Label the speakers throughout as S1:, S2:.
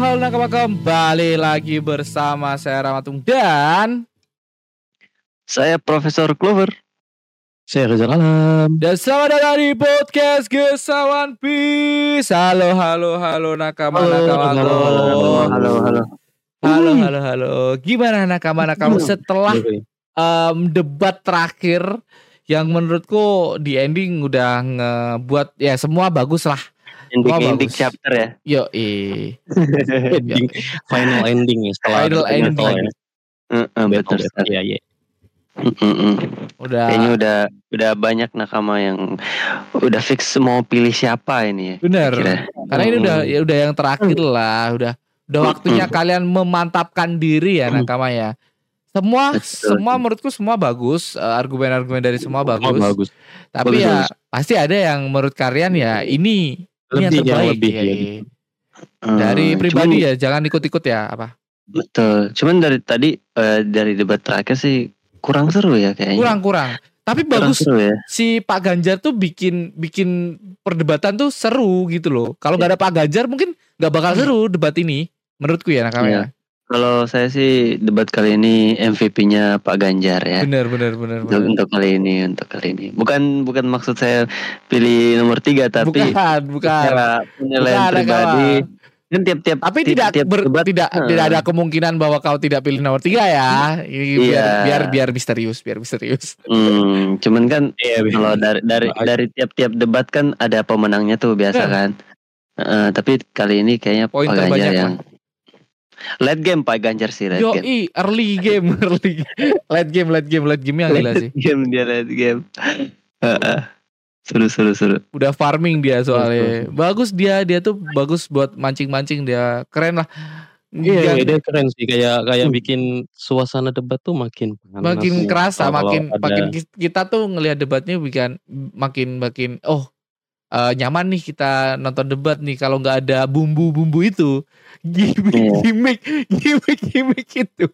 S1: halo nakama kembali lagi bersama saya Ramatung dan
S2: Saya Profesor Clover.
S3: Saya Rizal Alam.
S1: dan selamat datang di podcast Gesawan Peace. Halo halo halo nakama
S3: Halo,
S1: nakama
S3: halo,
S1: halo
S2: halo, halo.
S1: halo halo halo. Gimana nakama nakama setelah em, debat terakhir yang menurutku di ending udah ngebuat ya semua bagus lah.
S2: Ending,
S1: Wah,
S2: ending
S1: bagus.
S2: chapter ya.
S1: Yo
S3: ending, final ending ya setelah
S1: Final ending.
S3: ya.
S2: Heeh,
S3: Battle,
S2: betul.
S3: Iya, iya.
S2: Mm-mm.
S1: Udah
S2: Kayaknya udah udah banyak nakama yang udah fix mau pilih siapa ini ya.
S1: bener.
S2: Kira.
S1: Karena ini udah ya udah yang terakhir lah, udah udah waktunya kalian memantapkan diri ya nakama ya. Semua
S2: Betul.
S1: semua menurutku semua bagus, eh, argumen-argumen dari semua bagus.
S3: Semua bagus.
S1: Tapi
S2: Bagus,
S1: ya
S2: bagus.
S1: pasti ada yang menurut kalian ya ini
S3: Lebih, yang
S1: terbaik
S3: lebih,
S1: ya,
S3: ya.
S1: iya.
S2: Hmm,
S1: Dari
S2: cuman-
S1: pribadi ya, jangan ikut-ikut ya apa.
S2: Betul. Cuman dari tadi eh, dari debat terakhir sih kurang seru ya kayaknya.
S1: Kurang-kurang. Tapi
S2: Kurang
S1: bagus
S2: seru ya.
S1: si Pak Ganjar tuh bikin bikin perdebatan tuh seru gitu loh. Kalau nggak ada Pak Ganjar mungkin nggak bakal seru debat ini. Menurutku ya nakama ya.
S2: Iya. Kalau saya sih debat kali ini MVP-nya Pak Ganjar ya.
S1: Bener bener bener.
S2: Untuk, untuk kali ini, untuk kali ini. Bukan bukan maksud saya pilih nomor tiga, tapi
S1: bukan, bukan.
S2: secara penilaian
S1: Bukan,
S2: pribadi. Kan tiap-tiap
S1: Tapi
S2: tiap-
S1: tidak
S2: tiap
S1: ber-
S2: debat,
S1: tidak
S2: hmm.
S1: tidak ada kemungkinan bahwa kau tidak pilih nomor tiga ya. Ini biar
S2: Iya.
S1: biar biar misterius, biar misterius.
S2: Hmm, cuman kan
S3: Iya, iya.
S2: kalau dari dari
S3: Baik.
S2: dari tiap-tiap debat kan ada pemenangnya tuh biasa
S1: Bener.
S2: kan. Heeh, tapi kali ini kayaknya
S1: Poin
S2: Pak Ganjar yang late game Pak Ganjar sih late
S1: Yo
S2: game.
S1: early game, early late game, late game, late game yang gila sih.
S2: game dia late game. Heeh. seru seru seru.
S1: Udah farming dia soalnya. Bagus dia, dia tuh bagus buat mancing-mancing dia. Keren lah.
S3: Iya,
S1: Yang-
S3: dia keren sih kayak kayak bikin suasana debat tuh makin panas
S1: makin kerasa, makin
S3: ada-
S1: makin ki- kita tuh ngelihat debatnya bikin makin makin oh eh, nyaman nih kita nonton debat nih kalau nggak ada bumbu-bumbu itu gimmick
S2: Iya.
S1: gimmick gimmick gimmick itu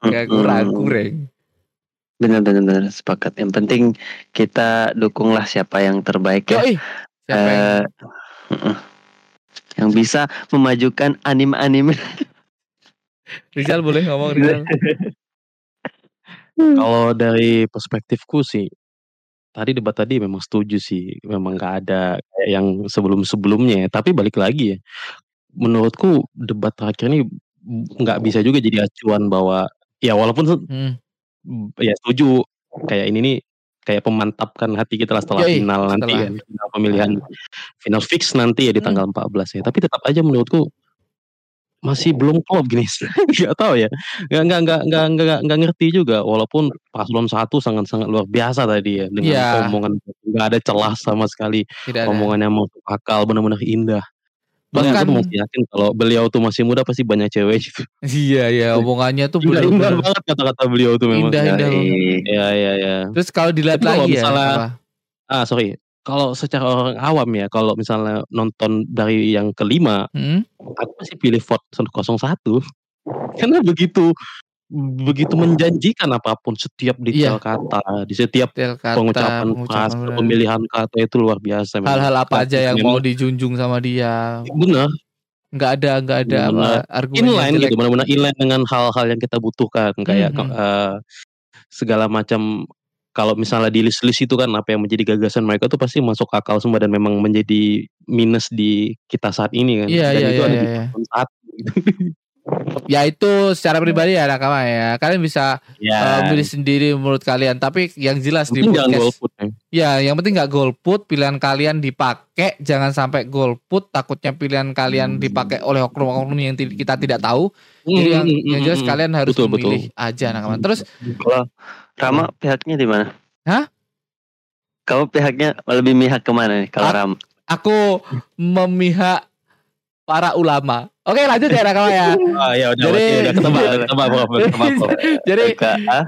S1: nggak
S2: Mm-mm.
S1: kurang kurang
S2: Benar benar benar sepakat. Yang penting kita dukunglah siapa yang terbaik ya.
S1: Yoi. siapa yang
S2: heeh. yang bisa memajukan anime-anime.
S1: Rizal boleh ngomong Rizal
S3: Kalau dari perspektifku sih tadi debat tadi memang setuju sih memang nggak ada kayak yang sebelum-sebelumnya ya. tapi balik lagi ya menurutku debat terakhir ini nggak bisa juga jadi acuan bahwa ya walaupun
S1: Hmm.
S3: ya setuju kayak ini nih kayak pemantapkan hati kita lah setelah
S1: Yoi,
S3: final nanti
S1: setelah.
S3: kan final pemilihan final fix nanti ya di
S1: Hmm.
S3: tanggal 14 ya tapi tetap aja menurutku masih belum klop gini nggak tahu ya nggak nggak nggak nggak nggak nggak ngerti juga walaupun paslon satu sangat sangat luar biasa tadi ya dengan
S1: Iya.
S3: omongan nggak ada celah sama sekali
S1: tidak ada
S3: omongannya masuk akal benar-benar indah Bahkan aku masih yakin kalau beliau tuh masih muda pasti banyak cewek gitu.
S1: iya iya omongannya tuh
S3: Indah, indah banget kata-kata beliau tuh memang.
S1: Indah, indah.
S2: Yoi.
S3: Ya ya ya.
S1: terus kalau dilihat
S3: Tapi kalau
S1: lagi ya
S3: misalnya-? Ah sorry, kalau secara orang awam ya, kalau misalnya nonton dari yang kelima,
S1: Hmm?
S3: aku masih pilih vote 01 karena begitu begitu menjanjikan apa pun setiap detail kata, di setiap
S1: Detail kata
S3: pengucapan
S1: bener.
S3: pemilihan kata itu luar biasa.
S1: hal-hal apa aja yang
S3: Memang
S1: mau dijunjung sama dia
S3: benar,
S1: nggak ada nggak ada apa argumen
S3: inline gitu, benar-benar inline dengan hal-hal yang kita butuhkan kayak
S1: Mhm.
S3: eh, segala macam kalau misalnya di list-list itu kan apa yang menjadi gagasan mereka tuh pasti masuk akal semua dan memang menjadi minus di kita saat ini kan.
S1: Iya,
S3: dan
S1: iya,
S3: itu
S1: iya,
S3: ada
S1: iya,
S3: di
S1: iya.
S3: gitu.
S1: ya itu secara pribadi ya nakama ya kalian bisa eh,
S3: Ya.
S1: milih sendiri menurut kalian tapi yang jelas di
S3: Mungkin jangan
S1: podcast
S3: golput ya.
S1: ya yang penting nggak golput pilihan kalian dipakai jangan sampai golput takutnya pilihan kalian dipakai oleh oknum-oknum yang kita tidak tahu jadi yang,
S3: Mm, mm,
S1: yang jelas
S3: mm, mm.
S1: kalian harus
S3: Betul, betul.
S1: memilih aja nakama terus
S2: Kalau Rama pihaknya di mana?
S1: Hah?
S2: Kamu pihaknya lebih mihak ke mana nih kalau
S1: Ak-
S2: Rama?
S1: aku memihak para ulama oke lanjut ya nakama ya
S3: Ah ya udah
S1: Jadi-
S3: udah ketebak, udah ketebak, Prof, udah ketebak, Prof.
S1: jadi
S2: ah?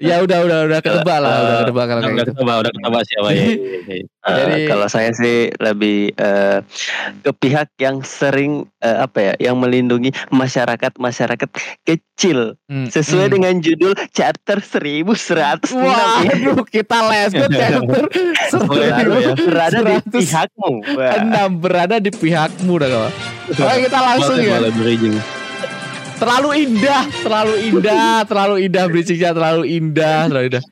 S1: Ya udah udah udah ketebak lah udah
S3: Eh,
S1: ketebak kalau
S3: Udah
S1: kayak
S3: udah
S1: gitu
S3: ketebak, udah ketebak siapa ya. ya, ya.
S2: Eh,
S1: Jadi-
S2: kalau saya sih lebih eh, ke pihak yang sering eh, apa ya, yang melindungi masyarakat masyarakat kecil
S1: Hmm,
S2: sesuai
S1: hmm.
S2: dengan judul Charter 1106
S1: Wah,
S2: ya.
S1: aduh, kita les gue chapter
S3: Boleh, boleh ya.
S2: berada di
S1: 100.
S2: pihakmu.
S1: Enam berada di pihakmu dah kawan. Oke kita langsung ya. Terlalu indah, terlalu indah, terlalu indah bridgingnya terlalu indah, terlalu indah.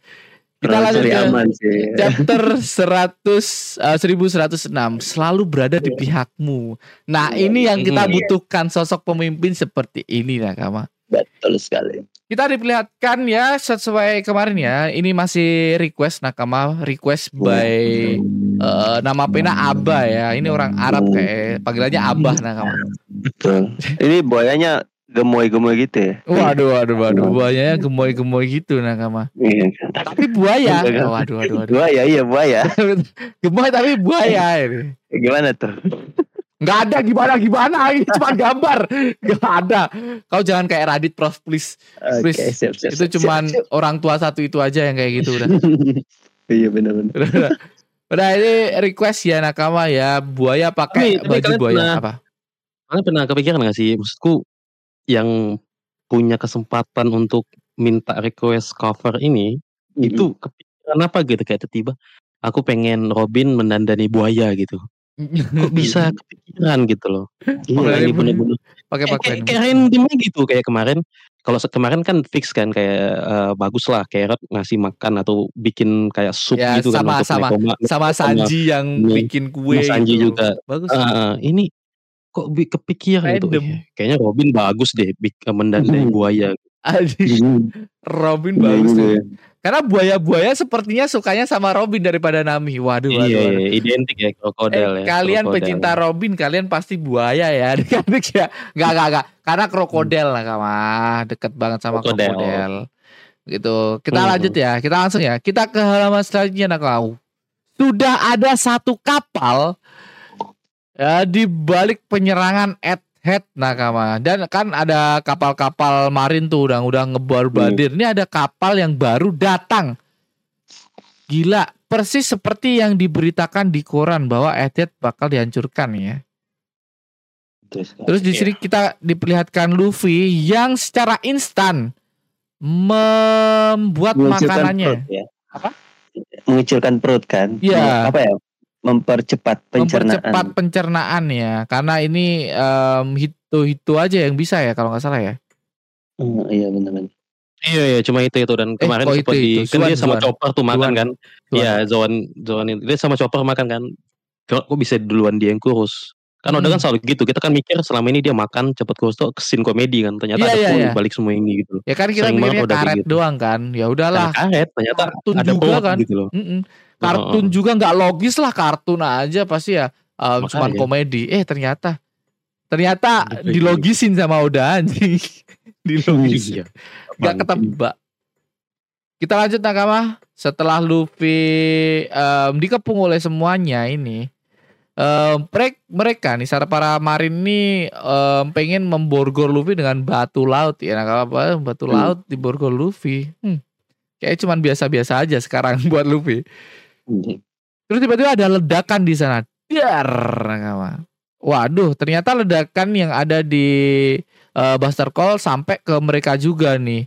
S1: Kita lanjut ke
S2: aman sih.
S1: chapter 100 eh, 1106 selalu berada di pihakmu. Nah, ini yang kita
S3: Hmm.
S1: butuhkan sosok pemimpin seperti ini Nakama.
S2: Betul sekali.
S1: Kita diperlihatkan ya sesuai kemarin ya. Ini masih request Nakama, request by eh, nama pena Abah ya. Ini orang Arab kayak panggilannya Abah Nakama.
S2: Betul. Ini buayanya gemoy-gemoy gitu ya.
S1: Waduh, waduh, waduh, buayanya gemoy-gemoy gitu Nakama.
S2: Iya.
S1: Tapi buaya. Oh, waduh, waduh, waduh.
S2: Buaya iya buaya.
S1: Gemoy tapi buaya ini.
S2: Gimana tuh?
S1: Nggak ada gimana gimana ini cuma gambar. Nggak ada. Kau jangan kayak Radit Prof please. Please.
S2: siap, siap,
S1: Itu
S2: siap,
S1: cuman
S2: siap, siap.
S1: orang tua satu itu aja yang kayak gitu udah.
S2: Iya benar-benar.
S1: udah, udah. Ini request ya nakama ya buaya pakai baju buaya
S3: pernah-
S1: apa?
S3: Kalian pernah kepikiran gak sih? Maksudku yang punya kesempatan untuk minta request cover ini itu kepikiran apa gitu kayak tiba-tiba aku pengen Robin mendandani buaya gitu. Kok bisa kepikiran gitu loh.
S2: Iya,
S1: Pakai
S3: ini bener-bener
S1: pakai
S3: kayak,
S1: pakaian.
S3: kayak, gitu kayak kemarin kalau kemarin kan fix kan kayak eh, bagus lah carrot ngasih makan atau bikin kayak sup
S1: Ya,
S3: gitu kan
S1: sama-
S3: untuk
S1: sama.
S3: Nekoma.
S1: Sama Sanji yang bikin kue
S3: Mas Sanji
S1: gitu.
S3: juga.
S1: Bagus.
S3: Ah, ini kok kepikiran gitu
S1: Random.
S3: "Eh, kayaknya Robin bagus deh bik- mendandani
S2: Mhm.
S3: buaya
S1: Aduh, Robin
S2: Iya,
S1: bagus
S2: iya,
S1: tuh.
S2: iya.
S1: Karena buaya-buaya sepertinya sukanya sama Robin daripada Nami. Waduh, waduh,
S3: iya,
S1: waduh.
S3: iya, identik ya krokodil
S1: Eh,
S3: ya
S1: kalian
S3: krokodil.
S1: pecinta Robin, kalian pasti buaya ya. Adik-adik ya. Enggak, enggak, enggak. Karena krokodil lah kama deket banget sama
S3: Krokodil.
S1: krokodil. Gitu. Kita
S3: Hmm.
S1: lanjut ya. Kita langsung ya. Kita ke halaman selanjutnya nak kau. Sudah ada satu kapal ya di balik penyerangan at head nakama dan kan ada kapal-kapal marin tuh udah udah ngebar-badir. Ini ada kapal yang baru datang. Gila, persis seperti yang diberitakan di koran bahwa Edet bakal dihancurkan ya.
S2: Terus,
S1: Terus di
S3: Iya.
S1: sini kita diperlihatkan Luffy yang secara instan membuat
S2: mengecilkan
S1: makanannya.
S2: perut ya.
S1: Apa?
S2: Mengecilkan perut kan?
S1: Iya.
S2: Apa ya? Mempercepat pencernaan.
S1: Mempercepat pencernaan ya. Karena ini em, hitu-hitu aja yang bisa ya kalau nggak salah ya.
S2: Hmm, iya benar-benar.
S3: iya iya cuma itu itu dan
S1: Eh,
S3: kemarin
S1: oh,
S3: sempat
S1: itu,
S3: di
S1: itu.
S3: kan dia sama chopper tuh makan kan iya Zoan Zoan itu dia sama chopper makan kan kok bisa duluan dia yang kurus kan udah kan
S1: Hmm.
S3: selalu gitu kita kan mikir selama ini dia makan cepet kurus tuh kesin komedi kan ternyata
S1: Iya,
S3: ada pun
S1: iya.
S3: balik semua ini gitu
S1: Ya kan kita
S3: Sering
S1: mikirnya karet
S3: gitu.
S1: doang kan. Ya udahlah.
S3: Karet ternyata
S1: Kartun
S3: ada
S1: juga kan.
S3: gitu loh
S1: Mm-mm. Kartun
S3: Heeh.
S1: juga nggak logis lah kartun aja pasti ya. em,
S3: Makanya.
S1: cuman komedi. Eh ternyata ternyata
S3: Gitu.
S1: dilogisin sama Oda anjing. Dilogisin.
S3: iya
S1: Gak ketebak. Kita lanjut Nakama. Setelah Luffy em, dikepung oleh semuanya ini. Em, merek- mereka nih para para marin ini em, pengen memborgol Luffy dengan batu laut ya Nakama apa batu
S2: Hmm.
S1: laut diborgol Luffy. Hmm. Kayak cuman biasa-biasa aja sekarang buat Luffy.
S2: Hmm.
S1: Terus tiba-tiba ada ledakan di sana. Dar, Nakama. Waduh, ternyata ledakan yang ada di eh, Buster Call sampai ke mereka juga nih.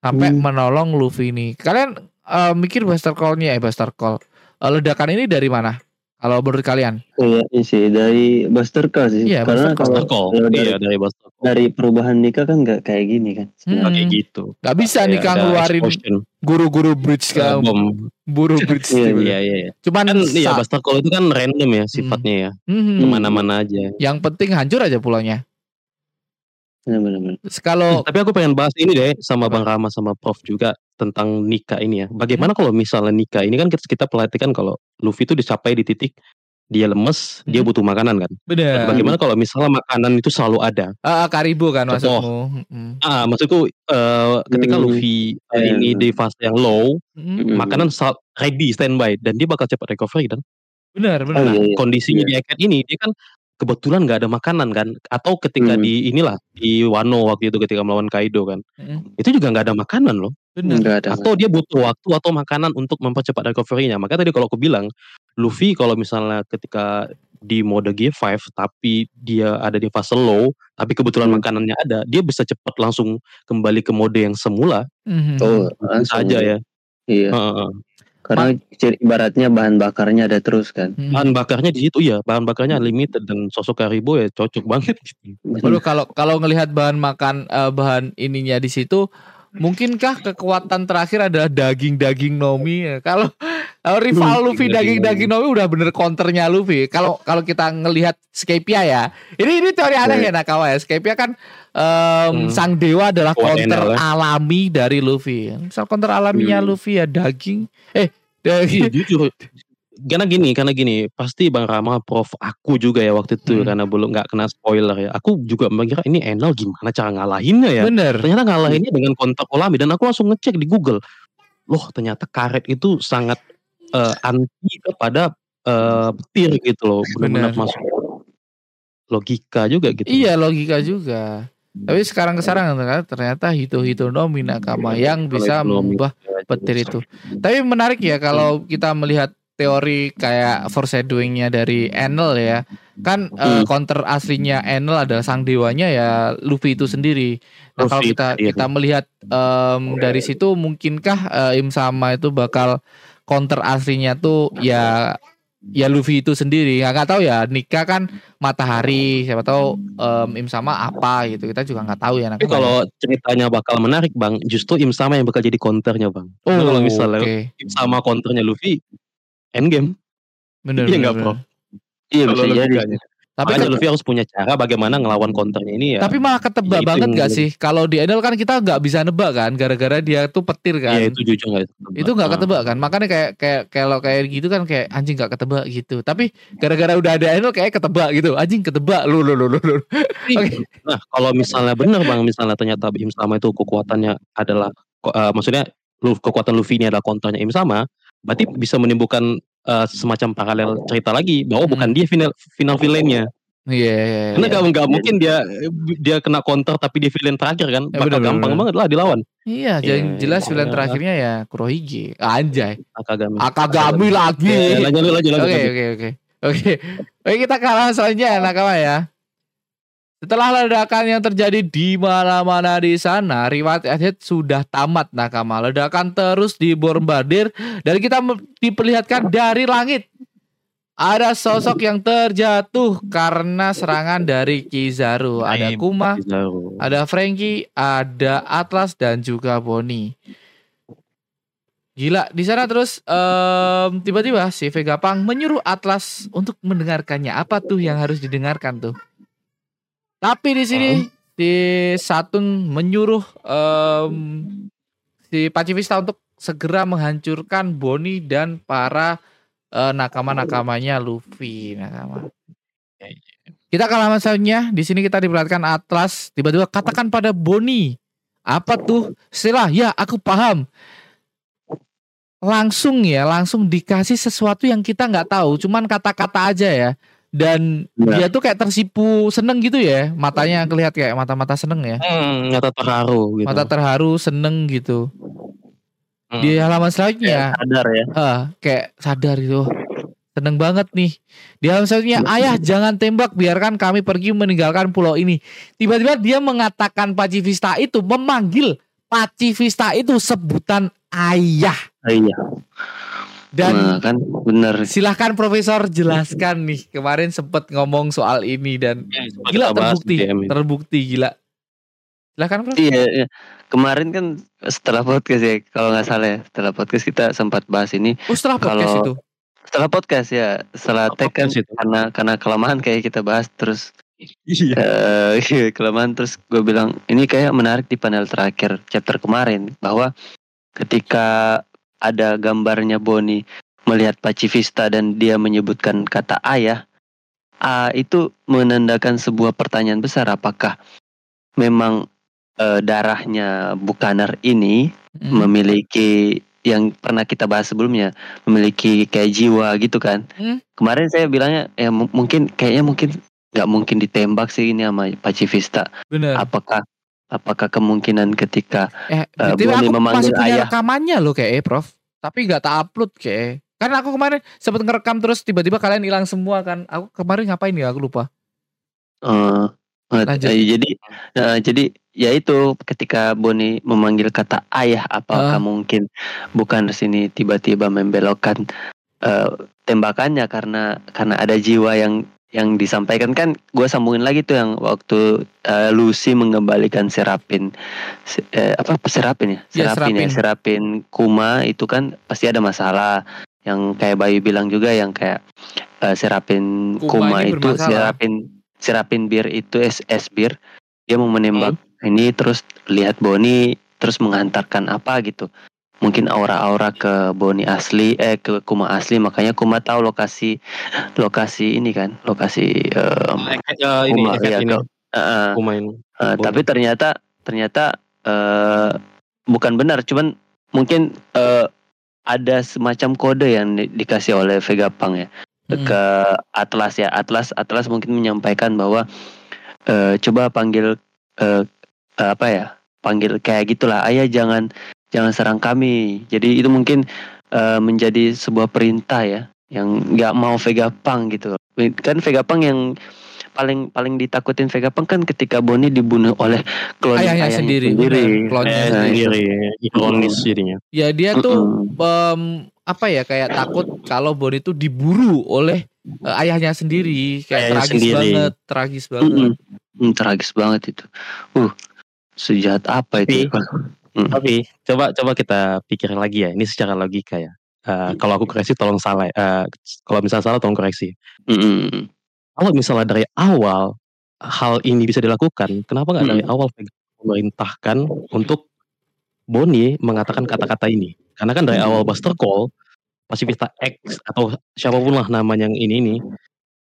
S1: Sampai
S2: Hmm.
S1: menolong Luffy ini. Kalian eh, mikir Buster Call-nya eh Buster Call. eh, ledakan ini dari mana? Kalau menurut kalian?
S2: Iya sih dari Buster Call sih.
S1: Iya,
S2: Karena
S1: Buster
S3: Call
S2: kalau dari,
S3: iya dari Buster Call
S2: dari perubahan nikah kan nggak kayak gini kan.
S1: Hmm.
S3: kayak gitu
S1: Gak bisa Kang
S3: ada
S1: ngeluarin guru-guru bridge kan.
S3: bom
S1: Buru bridge.
S2: Iya,
S1: gitu.
S3: iya iya iya.
S1: Cuman
S3: kan iya Buster Call itu kan random ya sifatnya ya
S1: Hmm.
S3: ke mana-mana aja
S1: Yang penting hancur aja pulaunya.
S2: Benar-benar.
S1: Kalau
S3: Tapi aku pengen bahas ini deh sama? Bang Rama sama Prof juga tentang nikah ini ya. Bagaimana kalau misalnya nikah ini kan kita, kita perhatikan kalau Luffy itu dicapai di titik dia lemes, dia
S1: Mhm.
S3: butuh makanan kan.
S1: bener.
S3: Bagaimana kalau misalnya makanan itu selalu ada?
S1: Ah, ah, Karibu kan
S3: Contoh.
S1: maksudmu. Mm-mm.
S3: Ah, maksudku eh, ketika
S2: Hmm.
S3: Luffy eh,
S2: Iya,
S3: ini
S2: iya.
S3: di fase yang low,
S1: Mm-mm.
S2: Hmm.
S3: makanan sal- ready standby dan dia bakal cepat recovery dan
S1: Bener,
S2: Oh,
S1: bener.
S2: iya, iya.
S3: kondisinya
S2: Iya.
S3: di Egghead ini dia kan kebetulan nggak ada makanan kan atau ketika
S2: Hmm.
S3: di inilah di Wano waktu itu ketika melawan Kaido kan
S1: Mm-mm.
S3: itu juga nggak ada makanan loh
S2: Ada.
S3: atau dia butuh waktu atau makanan untuk mempercepat recovery-nya. Makanya tadi kalau aku bilang Luffy kalau misalnya ketika di mode G5 tapi dia ada di fase low tapi kebetulan
S2: Hmm.
S3: makanannya ada, dia bisa cepat langsung kembali ke mode yang semula
S1: Mhm.
S2: Tuh, langsung
S3: saja ya.
S2: Iya.
S3: Heeh.
S2: Karena ciri- ibaratnya bahan bakarnya ada terus kan.
S1: Hmm.
S3: Bahan bakarnya di situ ya, bahan bakarnya unlimited dan sosok Haribo ya cocok banget gitu.
S1: Waduh kalau kalau ngelihat bahan makan eh, bahan ininya di situ mungkinkah kekuatan terakhir adalah daging-daging Nomi ya? Kalau kalau rival Luffy
S3: daging-daging
S1: Nomi udah bener counternya Luffy. Kalau kalau kita ngelihat Skypia ya. Ini ini teori aneh ya Nakawa ya. Skypia kan em,
S3: Hmm.
S1: sang dewa adalah
S3: Kuat
S1: counter
S3: ya.
S1: alami dari Luffy. Misal counter alaminya
S2: Hmm.
S1: Luffy ya daging eh
S3: Iya,
S1: daging
S3: jujur. Karena gini, karena gini, pasti Bang Rama, Prof, aku juga ya waktu itu
S1: Hmm.
S3: karena belum nggak kena spoiler ya. Aku juga mengira ini Enel gimana cara ngalahinnya ya.
S1: bener.
S3: Ternyata ngalahinnya dengan kontak Olami dan aku langsung ngecek di Google. Loh, ternyata karet itu sangat eh, anti kepada eh, petir gitu loh.
S1: Benar.
S3: masuk logika juga gitu.
S1: Iya logika juga. Tapi sekarang sekarang ternyata Hito Hito Nomi Nakama yang bisa mengubah
S3: ya,
S1: petir itu. Tapi menarik ya kalau kita melihat teori kayak foreshadowingnya dari Enel ya. Kan
S3: Hmm.
S1: counter aslinya Enel adalah sang dewanya ya Luffy itu sendiri. Nah, kalau kita
S3: tadi ya.
S1: kita melihat em, dari situ mungkinkah eh, Im sama itu bakal counter aslinya tuh ya ya Luffy itu sendiri. Nggak, nggak tahu ya. Nika kan matahari, siapa tahu em, Im sama apa gitu. Kita juga nggak tahu ya.
S3: Tapi kalau ceritanya bakal menarik Bang, justru Im sama yang bakal jadi counternya Bang.
S1: oh,
S3: kalau misalnya
S1: oke.
S3: Im sama counternya Luffy, endgame.
S1: bener,
S3: Iya nggak. Bro?
S2: Iya bisa jadi.
S1: Tapi kan-
S3: Luffy harus punya cara bagaimana ngelawan counternya ini ya.
S1: Tapi malah ketebak
S3: Ya,
S1: banget gak sih? Kalau di Enel kan kita nggak bisa nebak kan, gara-gara dia tuh petir kan.
S3: Iya itu jujur nggak
S1: itu nggak
S3: Ah.
S1: ketebak kan. Makanya kayak kayak kalau kayak gitu kan kayak anjing nggak ketebak gitu. Tapi gara-gara udah ada Enel kayak ketebak gitu. Anjing ketebak lu lu lu lu. lu. Oke.
S3: Nah kalau misalnya benar bang, misalnya ternyata Im sama itu kekuatannya adalah, eh, maksudnya lu kekuatan Luffy ini adalah counternya Im sama, berarti bisa menimbulkan eh, semacam paralel cerita lagi bahwa
S1: Hmm.
S3: bukan dia final final villainnya.
S1: Iya iya. iya.
S3: Karena nggak nggak mungkin dia dia kena counter tapi dia villain terakhir kan,
S1: Ya,
S3: bakal
S1: benar,
S3: gampang
S1: benar.
S3: banget lah dilawan.
S1: Iya,
S3: Iya,
S1: jadi jelas
S3: iya.
S1: villain terakhirnya ya Kurohige. Anjay.
S3: Akagami.
S1: Akagami lagi.
S3: Lanjut lanjut lanjut.
S1: Oke oke oke. Oke. Oke kita kalah selanjutnya nakama ya. Setelah ledakan yang terjadi di mana-mana di sana, riwayat Earthhead sudah tamat nakama. Ledakan terus dibombardir dan kita diperlihatkan dari langit. Ada sosok yang terjatuh karena serangan dari Kizaru. Ada. Kuma, ada Frankie, ada Atlas dan juga Bonnie. Gila, di sana terus em, tiba-tiba si Vega Pang menyuruh Atlas untuk mendengarkannya. Apa tuh yang harus didengarkan tuh? Tapi di sini si Satun menyuruh em, si Pacifista untuk segera menghancurkan Bonnie dan para eh, nakama-nakamanya Luffy nakama. Kita ke halaman selanjutnya. Di sini kita diperlihatkan Atlas tiba-tiba katakan pada Bonnie. Apa tuh? Setelah ya aku paham. Langsung ya, langsung dikasih sesuatu yang kita nggak tahu, cuman kata-kata aja ya. Dan
S2: Benar.
S1: dia tuh kayak tersipu seneng gitu ya, matanya kelihatan kayak mata-mata seneng ya.
S3: Hmm, nyata terharu gitu.
S1: Mata terharu, seneng gitu.
S3: Hmm.
S1: Di halaman selanjutnya,
S2: Sadar ya.
S1: ah, kayak sadar itu. Seneng banget nih. Di halaman selanjutnya, ayah jangan tembak, biarkan kami pergi meninggalkan pulau ini. Tiba-tiba dia mengatakan Pacifista itu memanggil Pacifista itu sebutan ayah.
S2: Ah, Iya.
S1: Dan
S2: Nah, kan bener.
S1: silahkan Profesor jelaskan nih. Kemarin sempat ngomong soal ini dan
S3: Ya,
S1: gila terbukti, terbukti gila. Silahkan Prof.
S2: Iya, iya. Kemarin kan setelah podcast ya, kalau nggak salah ya, setelah podcast kita sempat bahas ini.
S1: Oh, setelah podcast
S2: Kalau-
S1: itu.
S2: Setelah podcast ya, setelah tag kan
S3: itu.
S2: karena karena kelamaan kayak kita bahas terus
S3: Iya.
S2: eh iya, kelamaan terus gue bilang ini kayak menarik di panel terakhir chapter kemarin bahwa ketika ada gambarnya Boni melihat Pacifista dan dia menyebutkan kata ayah ah, itu menandakan sebuah pertanyaan besar apakah memang eh, darahnya Bukanar ini
S1: Hmm.
S2: memiliki yang pernah kita bahas sebelumnya memiliki kayak jiwa gitu kan
S1: Hmm.
S2: kemarin saya bilangnya ya mu- mungkin kayaknya mungkin nggak mungkin ditembak sih ini sama Pacifista
S1: Bener.
S2: apakah apakah kemungkinan ketika
S1: Eh,
S2: Eh, Bonnie
S1: aku
S2: memanggil
S1: masih punya
S2: ayah.
S1: rekamannya loh kayak Prof. Tapi nggak tak upload kayak. Karena aku kemarin sempat ngerekam terus tiba-tiba kalian hilang semua kan. Aku kemarin ngapain ya aku lupa.
S2: eh Eh,
S1: Lanjut.
S2: eh, jadi eh, jadi ya itu ketika Boni memanggil kata ayah apakah
S1: Ah.
S2: mungkin bukan sini tiba-tiba membelokkan eh, tembakannya karena karena ada jiwa yang yang disampaikan kan gue sambungin lagi tuh yang waktu eh, Lucy mengembalikan Serapin Se- eh, apa Serapin ya
S1: Ya,
S2: Serapin ya
S1: Serapin.
S2: Serapin Kuma itu kan pasti ada masalah yang kayak Bayu bilang juga yang kayak eh, Serapin
S1: Kuma
S2: Kuma, itu
S1: bermasalah.
S2: Serapin Serapin Bir itu es es Bir dia mau menembak
S1: Hmm.
S2: ini terus lihat Boni terus mengantarkan apa gitu mungkin aura-aura ke Boni asli eh ke Kuma asli makanya Kuma tahu lokasi lokasi ini kan lokasi em,
S3: Ya, ini
S2: Kuma ya
S3: ini.
S2: ke- eh, eh, eh,
S3: Boni.
S2: tapi ternyata ternyata eh, bukan benar cuman mungkin eh, ada semacam kode yang di- dikasih oleh Vegapunk ya.
S1: Mm.
S2: ke Atlas ya. Atlas Atlas mungkin menyampaikan bahwa eh, coba panggil eh, eh, apa ya panggil kayak gitulah. Ayah jangan jangan serang kami. Jadi itu mungkin eh, menjadi sebuah perintah ya yang nggak mau Vegapunk gitu. Kan Vegapunk yang paling paling ditakutin Vegapunk kan ketika Bonnie dibunuh oleh klon
S1: Ayahnya sendiri, benar, klonnya
S3: Eh,
S1: sendiri.
S3: sendiri, ironis jadinya.
S1: Ya dia tuh em, apa ya kayak takut kalau Boni itu diburu oleh eh, ayahnya sendiri. Kayak
S3: Ayahnya
S1: tragis
S3: sendiri.
S1: banget tragis banget.
S2: Mm-mm. Hmm, tragis banget itu. Uh sejahat apa itu?
S3: Tapi coba coba kita pikir lagi ya. Ini secara logika ya. Eh, kalau aku koreksi tolong salah. eh, kalau misalnya salah tolong koreksi.
S2: Mm-mm.
S3: Kalau misalnya dari awal hal ini bisa dilakukan, kenapa nggak dari
S2: Hmm.
S3: awal memerintahkan untuk Boni mengatakan kata-kata ini? Karena kan dari
S2: Hmm.
S3: awal Buster Call, Pasifista X atau siapa pun lah namanya yang ini ini,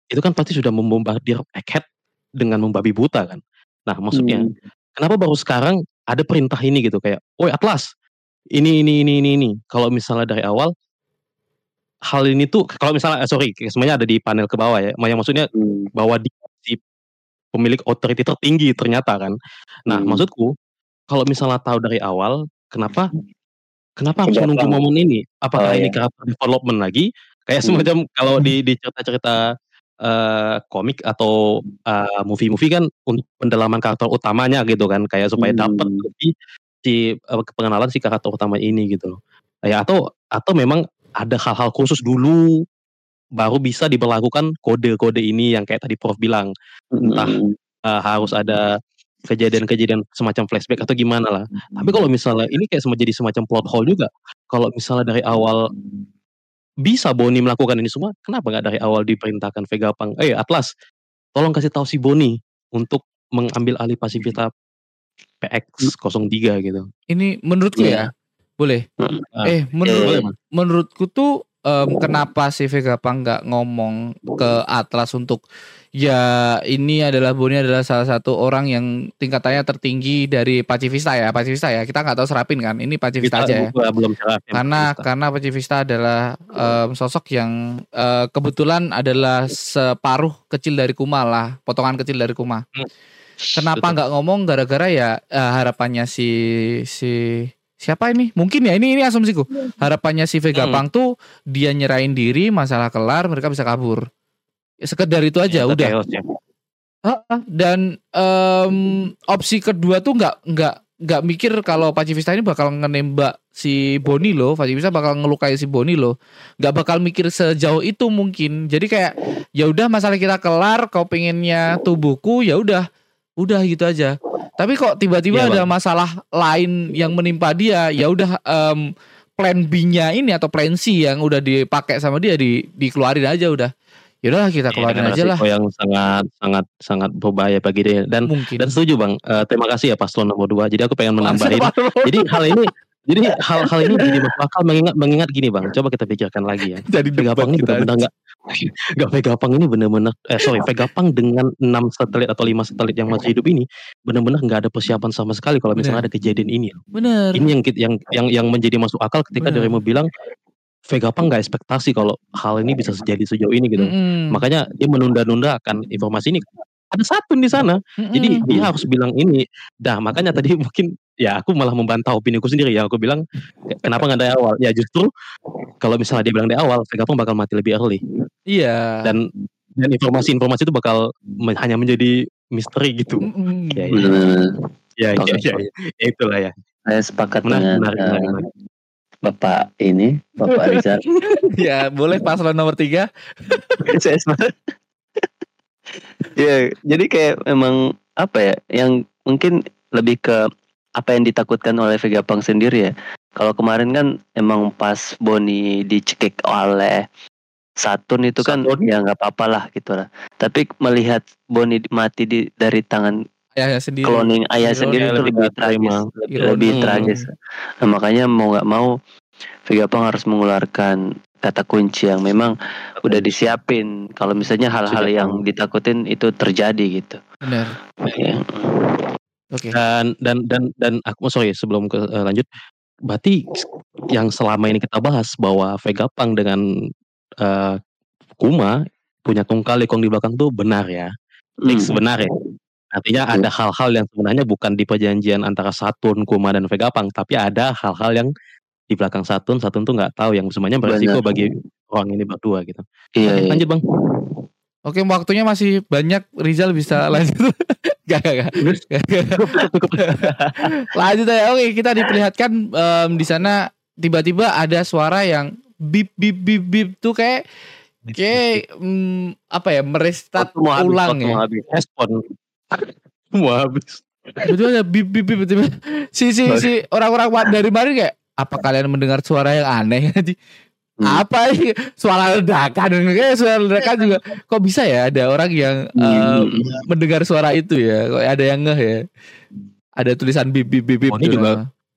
S3: itu kan pasti sudah membombardir Egghead dengan membabi buta kan. Nah maksudnya
S2: Hmm.
S3: kenapa baru sekarang ada perintah ini gitu kayak, "Woi Atlas, ini ini ini ini ini." Kalau misalnya dari awal hal ini tuh kalau misalnya eh, sorry semuanya ada di panel ke bawah ya. Yang maksudnya
S2: Hmm.
S3: bahwa dia si pemilik otoriti tertinggi ternyata kan. Nah,
S2: Hmm.
S3: maksudku kalau misalnya tahu dari awal, kenapa kenapa harus menunggu momen ini? Apakah
S2: Oh,
S3: ini
S2: iya.
S3: karakter development lagi? Kayak
S2: Hmm.
S3: semacam kalau di di cerita-cerita eh, komik atau eh, movie-movie kan untuk pendalaman karakter utamanya gitu kan, kayak supaya dapat
S2: Hmm.
S3: lebih si eh, pengenalan si karakter utama ini gitu loh. Ya atau atau memang ada hal-hal khusus dulu baru bisa diberlakukan kode-kode ini yang kayak tadi Prof bilang entah eh, harus ada kejadian-kejadian semacam flashback atau gimana lah. Tapi kalau misalnya ini kayak semacam jadi semacam plot hole juga. Kalau misalnya dari awal bisa Boni melakukan ini semua, kenapa nggak dari awal diperintahkan Vegapunk, eh Atlas, tolong kasih tahu si Boni untuk mengambil alih Pasifista PX03 gitu.
S1: ini menurutku
S2: Iya.
S1: ya boleh
S3: Ah,
S1: eh menurut
S3: boleh, Bang.
S1: menurutku tuh em, kenapa si Vegapunk nggak ngomong ke Atlas untuk ya ini adalah Boni adalah salah satu orang yang tingkatannya tertinggi dari Pacifista ya Pacifista ya. Kita nggak tahu serapin kan ini Pacifista
S3: Kita
S1: aja ya.
S3: belum serapin
S1: karena
S3: Pacifista.
S1: karena Pacifista adalah em, sosok yang eh, kebetulan adalah separuh kecil dari Kuma lah potongan kecil dari Kuma.
S3: Hmm.
S1: kenapa nggak ngomong? Gara-gara ya eh, harapannya si si siapa ini? Mungkin ya ini ini asumsiku. Harapannya si Vegapunk tuh dia nyerahin diri masalah kelar mereka bisa kabur. Ya, sekedar itu aja udah.
S3: chaos ya.
S1: Heeh, dan em, opsi kedua tuh nggak nggak nggak mikir kalau Pacifista ini bakal ngenembak si Boni loh, Pacifista bakal ngelukai si Boni loh, nggak bakal mikir sejauh itu mungkin. Jadi kayak ya udah masalah kita kelar, kau pengennya tubuhku ya udah, udah gitu aja. Tapi kok tiba-tiba
S3: Iya,
S1: ada masalah lain yang menimpa dia, ya udah em, plan B-nya ini atau plan C yang udah dipakai sama dia di dikeluarin aja udah. Ya udah kita
S3: Iya,
S1: keluarin
S3: dengan
S1: aja lah.
S3: yang sangat sangat sangat berbahaya bagi dia. Dan
S1: Mungkin.
S3: dan setuju bang. Eh, terima kasih ya paslon nomor dua. Jadi aku pengen menambahin. jadi hal ini jadi hal-hal ini jadi masuk akal mengingat mengingat gini bang. Coba kita pikirkan lagi ya.
S1: Jadi
S3: Vegapunk ini benar-benar nggak nggak Vegapunk ini benar-benar eh sorry Vegapunk dengan 6 satelit atau 5 satelit yang masih hidup ini benar-benar nggak ada persiapan sama sekali kalau misalnya ada kejadian ini.
S1: Bener.
S3: Ini yang yang yang yang menjadi masuk akal ketika
S1: Benar.
S3: Doremo bilang Vegapunk nggak ekspektasi kalau hal ini bisa terjadi sejauh ini gitu.
S1: Mm-mm.
S3: makanya dia menunda-nunda akan informasi ini. Ada satu di sana. Jadi
S1: Mm-mm.
S3: dia harus bilang ini. Dah makanya tadi mungkin ya aku malah membantah opini ku sendiri ya aku bilang kenapa nggak dari awal ya justru kalau misalnya dia bilang dari awal Vegapunk bakal mati lebih early
S1: iya
S3: dan dan informasi-informasi itu bakal me- hanya menjadi misteri gitu.
S1: Mm-mm.
S3: Ya, ya.
S2: Bener-bener.
S3: Ya, ya, ya, ya. Itulah ya.
S2: Saya sepakat
S3: Menarik,
S2: dengan
S3: menarik,
S2: eh,
S3: menarik, menarik.
S2: Bapak ini, Bapak Rizal.
S1: ya boleh paslon nomor tiga.
S2: Saya sepakat. ya, jadi kayak memang apa ya, yang mungkin lebih ke apa yang ditakutkan oleh Vega Pang sendiri ya. Kalau kemarin kan emang pas Boni dicekik oleh Saturn itu kan
S3: Saturn?
S2: ya nggak apa-apa lah gitu lah. Tapi melihat Boni mati di, dari tangan
S1: Ya, ya sendiri.
S2: cloning ayah
S1: Ironi,
S2: sendiri itu
S3: lebih
S2: tragis, lebih,
S1: Ironi.
S2: lebih
S3: Hmm.
S2: tragis. Nah, makanya mau nggak mau Vega Pang harus mengeluarkan kata kunci yang memang udah disiapin. Kalau misalnya hal-hal yang ditakutin itu terjadi gitu.
S1: Benar.
S2: Ya.
S1: Oke.
S3: Dan dan dan dan aku sorry sebelum ke eh, lanjut, berarti yang selama ini kita bahas bahwa Vega Pang dengan eh, Kuma punya tungkal lekong di belakang tuh benar ya, fix
S2: Hmm.
S3: benar ya. Artinya
S2: Betul.
S3: ada hal-hal yang sebenarnya bukan di perjanjian antara Saturn, Kuma dan Vega Pang, tapi ada hal-hal yang di belakang Saturn, Saturn tuh nggak tahu yang sebenarnya beresiko
S2: Benar.
S3: bagi orang ini berdua gitu.
S2: Iya,
S3: Oke,
S2: iya.
S3: lanjut bang.
S1: Oke, waktunya masih banyak. Rizal bisa lanjut. Gak, gak, gak. Lanjut aja. Oke, kita diperlihatkan em, di sana tiba-tiba ada suara yang bip bip bip bip tuh kayak kayak mm, apa ya merestart
S2: habis,
S1: ulang ya.
S2: habis.
S3: Respon. Mau habis.
S1: Betul ada bip bip bip tiba si si si orang-orang dari kemarin kayak apa kalian mendengar suara yang aneh
S2: Hmm.
S1: apa ini suara ledakan kayak suara ledakan juga kok bisa ya ada orang yang
S2: Hmm.
S1: mendengar suara itu ya kok ada yang ngeh ya ada tulisan bip bip bip bip
S3: Oh, ini
S1: tuh,
S3: juga.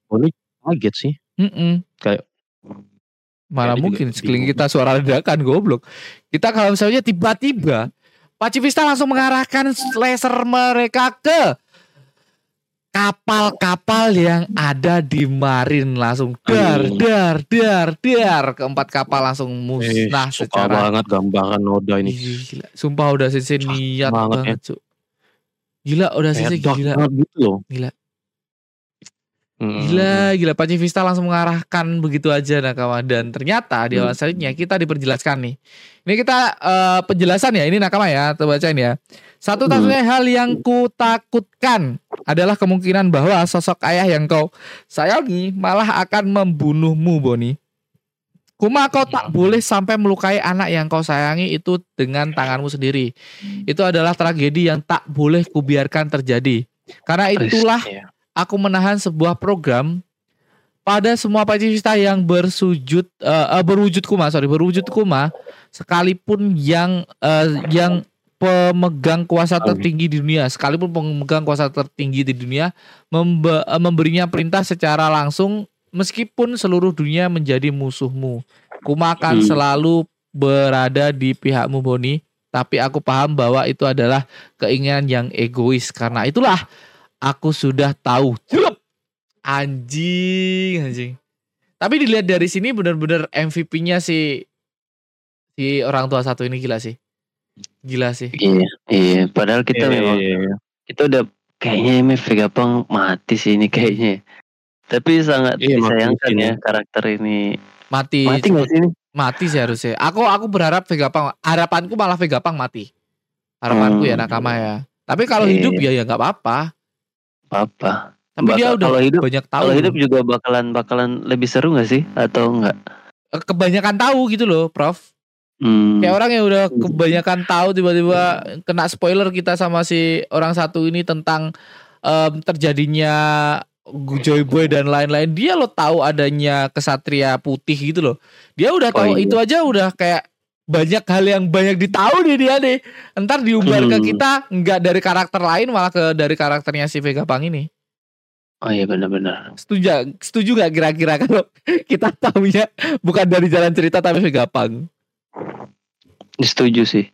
S3: Oh, ini kaget sih.
S1: Mm-mm.
S3: Kayak-
S1: mana
S3: Kayaknya
S1: mungkin sekeliling kita suara ledakan goblok kita kalau misalnya tiba-tiba Pacifista langsung mengarahkan laser mereka ke kapal-kapal yang ada di marin langsung dar dar dar dar keempat kapal langsung
S3: Eh,
S1: musnah
S3: suka
S1: secara
S3: banget gambaran Noda ini.
S1: Gila. sumpah udah sisi niat
S3: banget,
S1: banget cuk gila udah sisi gila
S3: gitu loh.
S1: Gila.
S3: Mm-mm.
S1: Gila, gila Pacifista langsung mengarahkan begitu aja Nakama dan ternyata di awal selanjutnya kita diperjelaskan nih. Ini kita eh, penjelasan ya, ini Nakama ya, kita bacain ya. Satu
S2: Hmm.
S1: satunya hal yang ku takutkan adalah kemungkinan bahwa sosok ayah yang kau sayangi malah akan membunuhmu, Boni. Kuma kau tak boleh sampai melukai anak yang kau sayangi itu dengan tanganmu sendiri. Itu adalah tragedi yang tak boleh kubiarkan terjadi. Karena itulah
S3: Iya.
S1: aku menahan sebuah program pada semua pacifista yang bersujud eh, berwujud kuma sorry berwujud kuma sekalipun yang eh, yang pemegang kuasa tertinggi di dunia sekalipun pemegang kuasa tertinggi di dunia membe- eh, memberinya perintah secara langsung meskipun seluruh dunia menjadi musuhmu kuma akan
S2: Hmm.
S1: selalu berada di pihakmu Boni tapi aku paham bahwa itu adalah keinginan yang egois karena itulah aku sudah tahu. Anjing, anjing. Tapi dilihat dari sini benar-benar MVP-nya si si orang tua satu ini gila sih. Gila sih.
S2: Iya, iya. Padahal kita
S3: Iya,
S2: memang
S3: iya, iya.
S2: kita udah kayaknya ini Vega Pang mati sih ini kayaknya. Tapi sangat
S3: Iya,
S2: disayangkan ya
S3: ini.
S2: karakter ini.
S1: Mati.
S2: Mati nggak sih ini?
S1: Mati sih harusnya. Aku aku berharap Vega Pang harapanku malah Vega Pang mati. Harapanku ya
S2: Hmm.
S1: nakama ya. Tapi kalau
S2: Iya,
S1: hidup ya ya nggak apa-apa.
S2: Apa?
S1: Tapi dia
S2: Bakal-
S1: udah
S2: kalau hidup-
S1: banyak tahu.
S2: Kalau hidup juga bakalan bakalan lebih seru nggak sih atau enggak?
S1: Eh, kebanyakan tahu gitu loh, Prof.
S2: Hmm.
S1: Kayak orang yang udah kebanyakan tahu tiba-tiba kena spoiler kita sama si orang satu ini tentang em, terjadinya Joy Boy dan lain-lain. Dia lo tahu adanya kesatria putih gitu loh. Dia udah
S2: Oh,
S1: tahu
S2: iya.
S1: itu aja udah kayak banyak hal yang banyak ditahu nih dia nih. Ntar diumbar ke
S2: Hmm.
S1: kita nggak dari karakter lain malah ke dari karakternya si Vega Pang ini.
S2: Oh iya benar-benar.
S1: Setuju setuju gak kira-kira kalau kita tahunya bukan dari jalan cerita tapi Vega Pang.
S2: Setuju sih.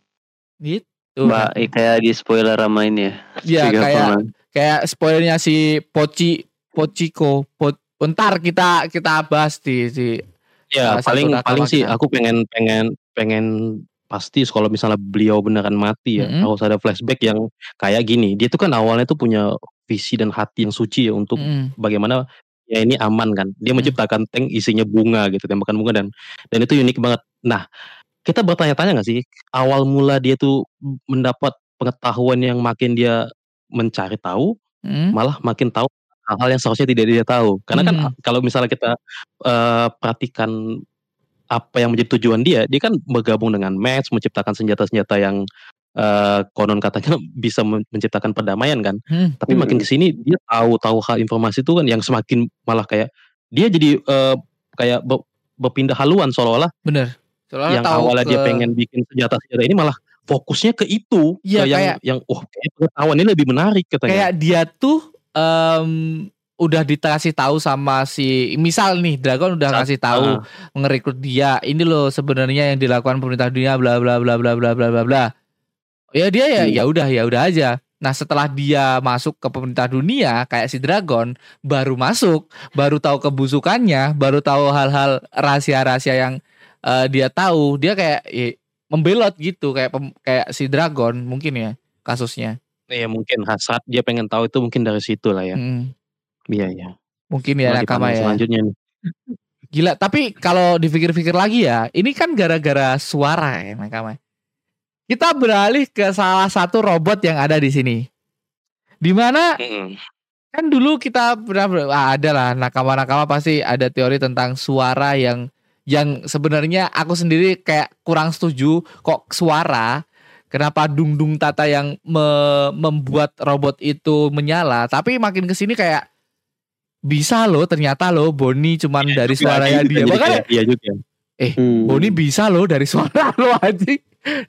S1: Gitu.
S2: Mbak, eh, kayak di spoiler sama ini ya.
S1: Ya
S2: Vega
S1: kayak kayak spoilernya si Poci Pochiko po, bentar kita kita bahas di si
S3: Ya paling paling sih aku pengen pengen pengen pasti kalau misalnya beliau beneran mati ya
S1: Mm-mm.
S3: harus ada flashback yang kayak gini dia tuh kan awalnya tuh punya visi dan hati yang suci ya untuk
S1: Mm,
S3: bagaimana ya ini aman kan dia
S1: Mm.
S3: menciptakan tank isinya bunga gitu tembakan bunga dan dan itu unik banget nah kita bertanya-tanya nggak sih awal mula dia tuh mendapat pengetahuan yang makin dia mencari tahu,
S1: Mhm.
S3: malah makin tahu hal-hal yang seharusnya tidak dia tahu. Karena kan a kalau misalnya kita, eee, perhatikan apa yang menjadi tujuan dia, dia kan bergabung dengan Max, menciptakan senjata-senjata yang, eee, konon katanya bisa men menciptakan perdamaian kan.
S1: Mhm.
S3: Tapi makin
S2: Mhm.
S3: ke sini dia tahu tahu hal informasi itu kan yang semakin malah kayak dia jadi, eee, kayak be berpindah haluan seolah-olah
S1: Bener. Seolah-olah
S3: yang
S1: tahu
S3: awalnya dia
S1: ke
S3: pengen bikin senjata-senjata ini malah fokusnya ke itu,
S1: Iya,
S3: ke yang
S1: kayak
S3: yang, "Wah, kayaknya pengetahuan ini lebih menarik," katanya.
S1: kayak dia tuh, mmm, udah dikasih tahu sama si misal nih Dragon udah
S3: Saat
S1: ngasih tahu,
S3: heeh.
S1: ngerekrut dia, "Ini loh sebenarnya yang dilakukan pemerintah dunia bla bla bla bla bla bla bla bla." Ya dia ya
S2: Hmm.
S1: ya udah ya udah aja. Nah setelah dia masuk ke pemerintah dunia kayak si Dragon baru masuk, baru tahu kebusukannya, baru tahu hal-hal rahasia-rahasia yang eh, dia tahu. Dia kayak eh, membelot gitu kayak pem- kayak si Dragon mungkin ya kasusnya.
S3: Iya mungkin hasrat dia pengen tahu itu mungkin dari situ lah ya.
S1: Mm,
S3: Iya iya.
S1: mungkin ya nakama ya.
S3: selanjutnya nih.
S1: Gila, tapi kalau dipikir-pikir lagi ya, ini kan gara-gara suara ya nakama. Kita beralih ke salah satu robot yang ada di sini. Di mana
S3: Mhm.
S1: kan dulu kita pernah ah, ada lah nakama-nakama pasti ada teori tentang suara yang yang sebenarnya aku sendiri kayak kurang setuju kok suara kenapa dung dung tata yang me- membuat robot itu menyala tapi makin ke sini kayak bisa loh ternyata loh Boni cuman dari
S3: Juga
S1: suaranya dia
S3: jadi
S1: makanya
S3: iya juga.
S2: Hmm.
S1: Boni bisa loh dari suara lo anjing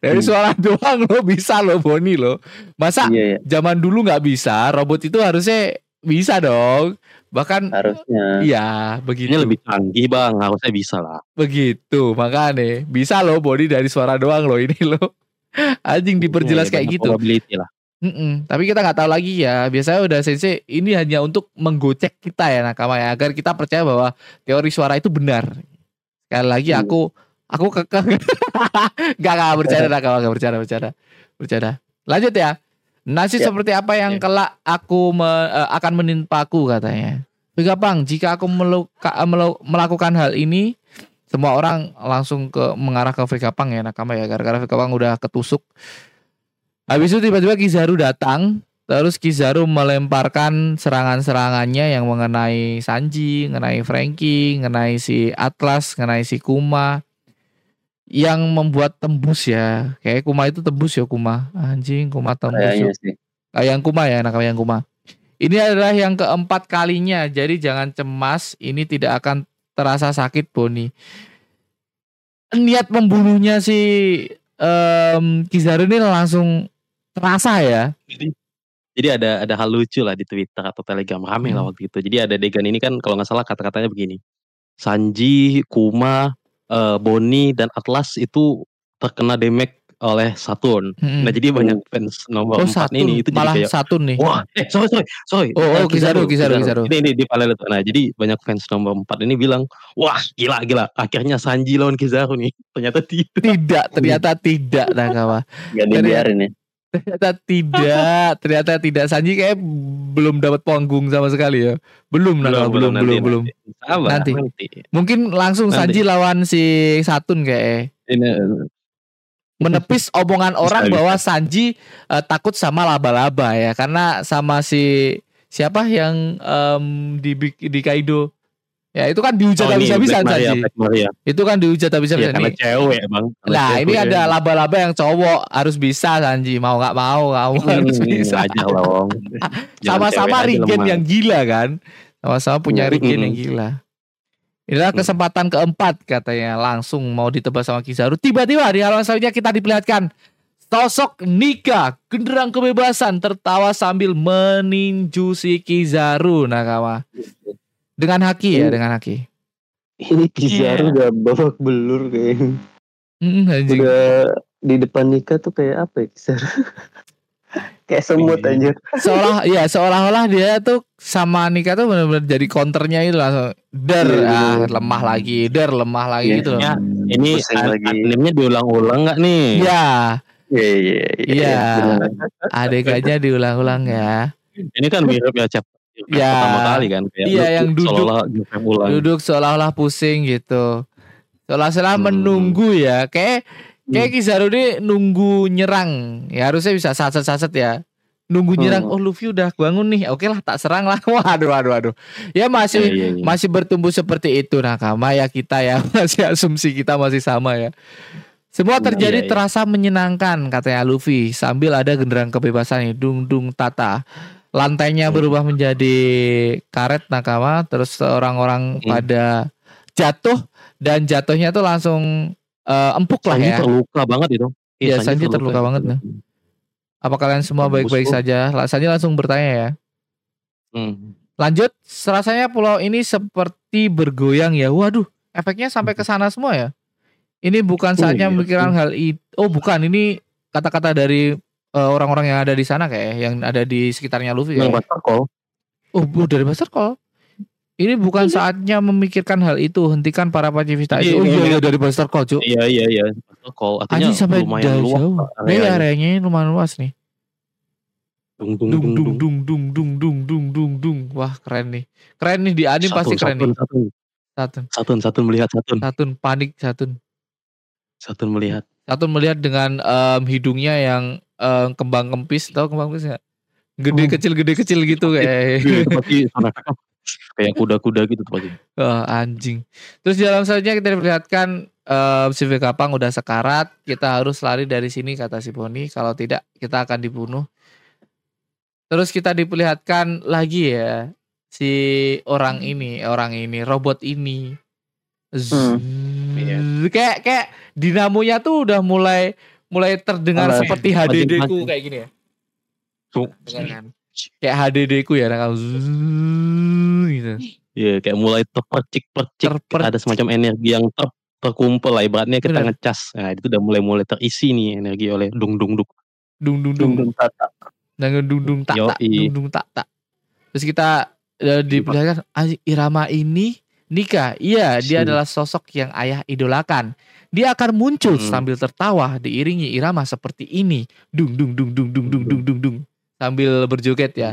S1: dari
S2: Hmm.
S1: suara doang lo bisa loh Boni lo masa
S2: Iya, iya,
S1: zaman dulu nggak bisa, robot itu harusnya bisa dong. Bahkan
S2: harusnya.
S1: iya begitu.
S3: Ini lebih canggih bang, harusnya bisa lah.
S1: Begitu, makanya bisa loh body dari suara doang loh ini loh. Anjing diperjelas
S3: Iya,
S1: kayak gitu.
S3: Probability lah.
S1: Mm-mm. Tapi kita nggak tahu lagi ya. Biasanya udah sensei ini hanya untuk menggocek kita ya nakama ya agar kita percaya bahwa teori suara itu benar. Sekali lagi
S2: Hmm.
S1: aku aku kekeh gak gak bercanda nakama gak bercanda bercanda bercanda. Lanjut ya. Nasib
S2: Ya.
S1: seperti apa yang
S3: Ya.
S1: kelak aku me- eh, akan menimpaku katanya. Vega Pang, jika aku meluka- eh, melu- melakukan hal ini, semua orang langsung ke mengarah ke Vega Pang ya nakama ya. Gara-gara Pang udah ketusuk. Habis itu tiba-tiba Kizaru datang, terus Kizaru melemparkan serangan-serangannya yang mengenai Sanji, mengenai Frankie, mengenai si Atlas, mengenai si Kuma yang membuat tembus ya. Kayak Kuma itu tembus ya Kuma. Anjing Kuma tembus.
S2: Kayaknya
S1: yuk.
S2: sih.
S1: Ah, yang Kuma ya, anak yang Kuma. Ini adalah yang keempat kalinya, jadi jangan cemas. Ini tidak akan terasa sakit, Boni. Niat membunuhnya si em, Kizaru ini langsung terasa ya.
S3: Jadi, jadi ada ada hal lucu lah di Twitter atau Telegram rame lah
S1: Hmm.
S3: waktu itu. Jadi ada adegan ini kan kalau nggak salah kata-katanya begini. Sanji, Kuma, eh, Boni dan Atlas itu terkena damage oleh Saturn.
S1: Mm-mm.
S3: Nah jadi banyak fans nomor
S1: oh
S3: 4
S1: Satun,
S3: ini itu jadi
S1: malah
S3: kayak
S1: Satun nih.
S3: Wah, eh sorry sorry sorry.
S1: Oh, oh, Kizaru, Kizaru, Kizaru.
S3: Ini ini di paralel itu. Nah, jadi banyak fans nomor 4 ini bilang, "Wah, gila gila. Akhirnya Sanji lawan Kizaru nih." Ternyata tidak.
S1: Tidak, ternyata tidak Nakawa.
S2: Gak dibiarin ya.
S1: Ternyata tidak, ternyata tidak. Sanji kayak belum dapat panggung sama sekali ya. Belum, belum,
S3: nanti,
S1: belum, belum.
S3: nanti. Sabar,
S1: Nanti.
S3: nanti.
S1: Mungkin langsung
S3: Nanti.
S1: Sanji lawan si Satun kayak
S3: Ini
S1: menepis omongan orang bahwa Sanji eh, takut sama laba-laba ya karena sama si siapa yang em, di di Kaido ya itu kan dihujat
S3: Oh, ini
S1: habis-habisan
S3: Maria.
S1: itu kan dihujat
S3: Ya,
S1: habis-habisan
S3: karena
S1: nih
S3: cewek, Bang. Karena
S1: nah ini
S3: cewek.
S1: ada laba-laba yang cowok harus bisa Sanji mau nggak mau kamu harus
S3: Hmm,
S1: bisa
S3: dong. Jangan
S1: sama-sama Rigen yang gila kan sama-sama punya
S3: Hmm,
S1: Rigen
S3: hmm.
S1: yang gila Inilah
S3: Hmm.
S1: kesempatan keempat katanya langsung mau ditebas sama Kizaru. Tiba-tiba di halaman selanjutnya kita diperlihatkan sosok Nika genderang kebebasan tertawa sambil meninju si Kizaru Nakama. Dengan haki ya,
S2: Hmm.
S1: dengan haki.
S2: Ini
S3: Iya.
S2: Kizaru udah babak belur kayaknya.
S1: Anjing.
S2: Udah di depan nikah tuh kayak apa ya Kizaru? kayak semut
S3: Iya.
S2: aja.
S1: Seolah ya seolah-olah dia tuh sama Nika tuh benar-benar jadi counternya itu langsung der
S2: Iya,
S1: ah,
S2: iya.
S1: lemah lagi, der lemah lagi
S2: Iya.
S1: gitu loh.
S3: Ya, Ini animenya diulang-ulang nggak nih?
S1: Ya,
S2: Iya iya
S1: Iya. adegannya diulang-ulang ya.
S3: Ini kan mirip ya chapter
S1: Ya.
S3: pertama kali kan. Kayak
S1: Iya,
S3: lu-
S1: yang duduk.
S3: Seolah-olah Joseph ulang.
S1: Duduk seolah-olah pusing gitu. Seolah-olah
S3: Hmm.
S1: menunggu ya. Kayak kayak Kizaru ini nunggu nyerang. Ya harusnya bisa saset-saset ya. Nunggu nyerang,
S2: Hmm.
S1: oh Luffy udah bangun nih. Oke lah, tak serang lah. Waduh, waduh, waduh. Ya masih
S3: Iya, iya, iya.
S1: masih bertumbuh seperti itu nakama ya kita ya. Masih asumsi kita masih sama ya. Semua terjadi
S3: Iya, iya.
S1: terasa menyenangkan katanya Luffy sambil ada genderang kebebasan nih dung dung tata. Lantainya
S3: Hmm.
S1: berubah menjadi karet nakama terus orang-orang
S3: Hmm.
S1: pada jatuh dan jatuhnya tuh langsung eh, empuk lah
S3: Sanji
S1: ya.
S3: terluka banget itu.
S1: Iya, Sanji terluka banget, nah. Apa kalian semua baik-baik saja? Sanji langsung bertanya ya.
S3: Hmm.
S1: Lanjut, rasanya pulau ini seperti bergoyang ya. Waduh, efeknya sampai ke sana semua ya. Ini bukan
S3: Oh,
S1: saatnya
S3: iya.
S1: memikirkan hal itu. Oh, bukan. Ini kata-kata dari eh, orang-orang yang ada di sana kayak yang ada di sekitarnya Luffy
S3: Yang
S1: ya.
S3: Buster Call.
S1: Oh, bu- dari Buster Call. Ini bukan saatnya memikirkan hal itu. Hentikan para pacifista itu.
S3: Iya,
S1: Oh
S3: iya,
S1: iya,
S3: iya.
S1: iya dari Buster Call, Cuk.
S3: Iya iya iya. Buster Call. Artinya
S1: Anjing sampai
S3: lumayan luas
S1: jauh. Nah, iya,
S3: areanya.
S1: areanya lumayan luas nih.
S3: Dung dung
S1: dung
S3: dung
S1: dung
S3: dung.
S1: dung dung dung dung dung wah keren nih keren nih di anime pasti keren
S3: Satun,
S1: nih
S3: Satun,
S1: Satun
S3: Satun, Satun melihat Satun.
S1: Satun panik Satun
S3: Satun melihat.
S1: Satun melihat dengan em, hidungnya yang em, kembang kempis tau kembang kempis nggak? Gede
S3: Oh.
S1: kecil gede kecil gitu kayak
S3: Iya, itu pasti sana. Kayak kuda-kuda gitu tuh pasti.
S1: Wah, anjing. Terus di dalam selanjutnya kita diperlihatkan em, si Kapang udah sekarat kita harus lari dari sini kata si Poni kalau tidak kita akan dibunuh. Terus kita diperlihatkan lagi ya si orang ini orang ini robot ini. Zzz,
S3: Iya.
S1: kayak kayak dinamonya tuh udah mulai mulai terdengar
S2: Mulai
S1: seperti HDD ku kayak gini ya
S3: Tuh.
S1: Kan? kayak HDD ku ya nah, zzz, gitu.
S3: Iya, kayak mulai terpercik-percik.
S1: Terper-
S3: Ada semacam energi yang ter terkumpul lah ibaratnya kita
S1: Bener.
S3: ngecas. Nah, itu udah mulai-mulai terisi nih energi oleh dung dung dung.
S1: dung dung dung
S2: Dung dung tata.
S1: dengan dung dung tak tak dung dung tak tak terus kita eh, diperlihatkan "Ah, Irama ini nikah iya dia
S3: Si.
S1: adalah sosok yang ayah idolakan dia akan muncul
S3: Hmm.
S1: sambil tertawa diiringi irama seperti ini dung dung dung dung dung dung dung dung dung sambil berjoget ya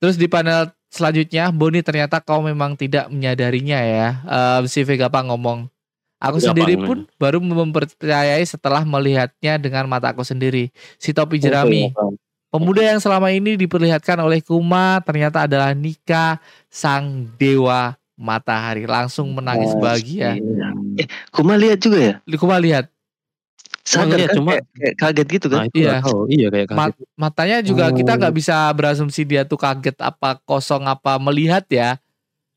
S1: Terus di panel selanjutnya Boni ternyata kau memang tidak menyadarinya ya. Eh, si Vegapa ngomong. Aku
S3: Vegapang,
S1: sendiri
S3: ya.
S1: pun baru mempercayai setelah melihatnya dengan mataku sendiri. Si topi jerami, pemuda yang selama ini diperlihatkan oleh Kuma ternyata adalah Nika sang dewa matahari. Langsung menangis
S2: Oh,
S1: bahagia.
S2: Eh, Kuma lihat juga ya?
S1: Kuma lihat
S2: Sadar
S3: lihat,
S2: kan?
S3: cuma-
S2: kayak, kayak kaget gitu kan?
S3: Nah, itu
S1: Iya.
S3: tahu. Iya kayak
S1: Ma-
S3: kaget.
S1: matanya juga
S3: Oh.
S1: kita nggak bisa berasumsi dia tuh kaget apa kosong apa melihat ya.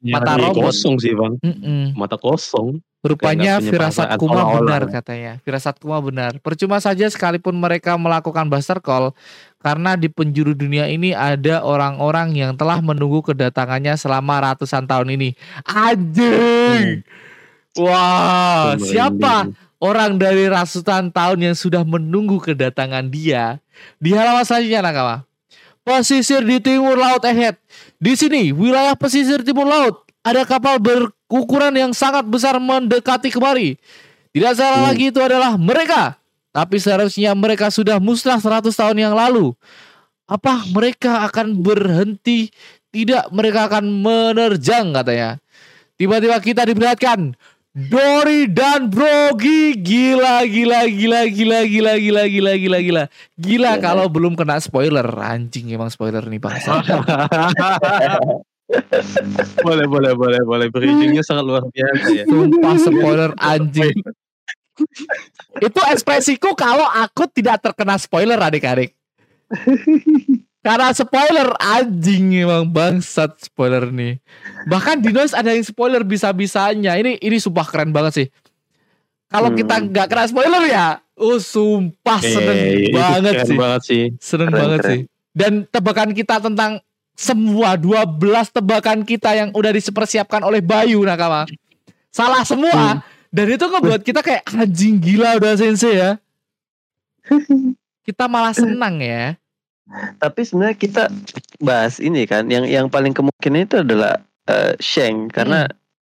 S1: mata
S3: Iya,
S1: robot.
S3: kosong sih bang.
S1: Mm-mm.
S3: Mata kosong.
S1: Rupanya
S3: nggak punya
S1: firasat
S3: perasaan
S1: Kuma
S3: seolah-olah
S1: benar
S3: ya.
S1: katanya. Firasat Kuma benar. Percuma saja sekalipun mereka melakukan Buster Call karena di penjuru dunia ini ada orang-orang yang telah menunggu kedatangannya selama ratusan tahun ini. Anjing. Wah,
S3: Merinding.
S1: siapa orang dari ratusan tahun yang sudah menunggu kedatangan dia? Di halaman selanjutnya Nakama. Pesisir di timur laut ahead. Di sini, wilayah pesisir timur laut, ada kapal berukuran yang sangat besar mendekati kemari. Tidak salah
S2: Hmm.
S1: lagi itu adalah mereka. Tapi seharusnya mereka sudah musnah 100 tahun yang lalu. Apa mereka akan berhenti? Tidak, mereka akan menerjang katanya. Tiba-tiba kita diperlihatkan Dory dan Brogy gila gila gila gila gila gila gila gila gila gila
S2: Iya.
S1: kalau belum kena spoiler anjing emang spoiler nih bangsa
S3: boleh boleh boleh boleh. Bridgingnya sangat luar biasa ya.
S1: sumpah spoiler anjing itu ekspresiku kalau aku tidak terkena spoiler adik-adik karena spoiler anjing emang bangsat spoiler nih bahkan di Noise ada yang spoiler bisa-bisanya ini ini sumpah keren banget sih kalau
S2: Hmm.
S1: kita nggak kena spoiler ya oh sumpah seneng
S3: Eh, itu
S1: banget sih
S3: banget sih.
S1: seneng
S2: Keren,
S1: banget
S2: keren.
S1: sih dan tebakan kita tentang semua 12 tebakan kita yang udah dipersiapkan oleh Bayu Nakama. Salah semua. Dan itu ngebuat kita kayak anjing gila udah sensei ya. Kita malah senang ya.
S2: Tapi sebenarnya kita bahas ini kan, yang yang paling kemungkinan itu adalah eh, Sheng. Karena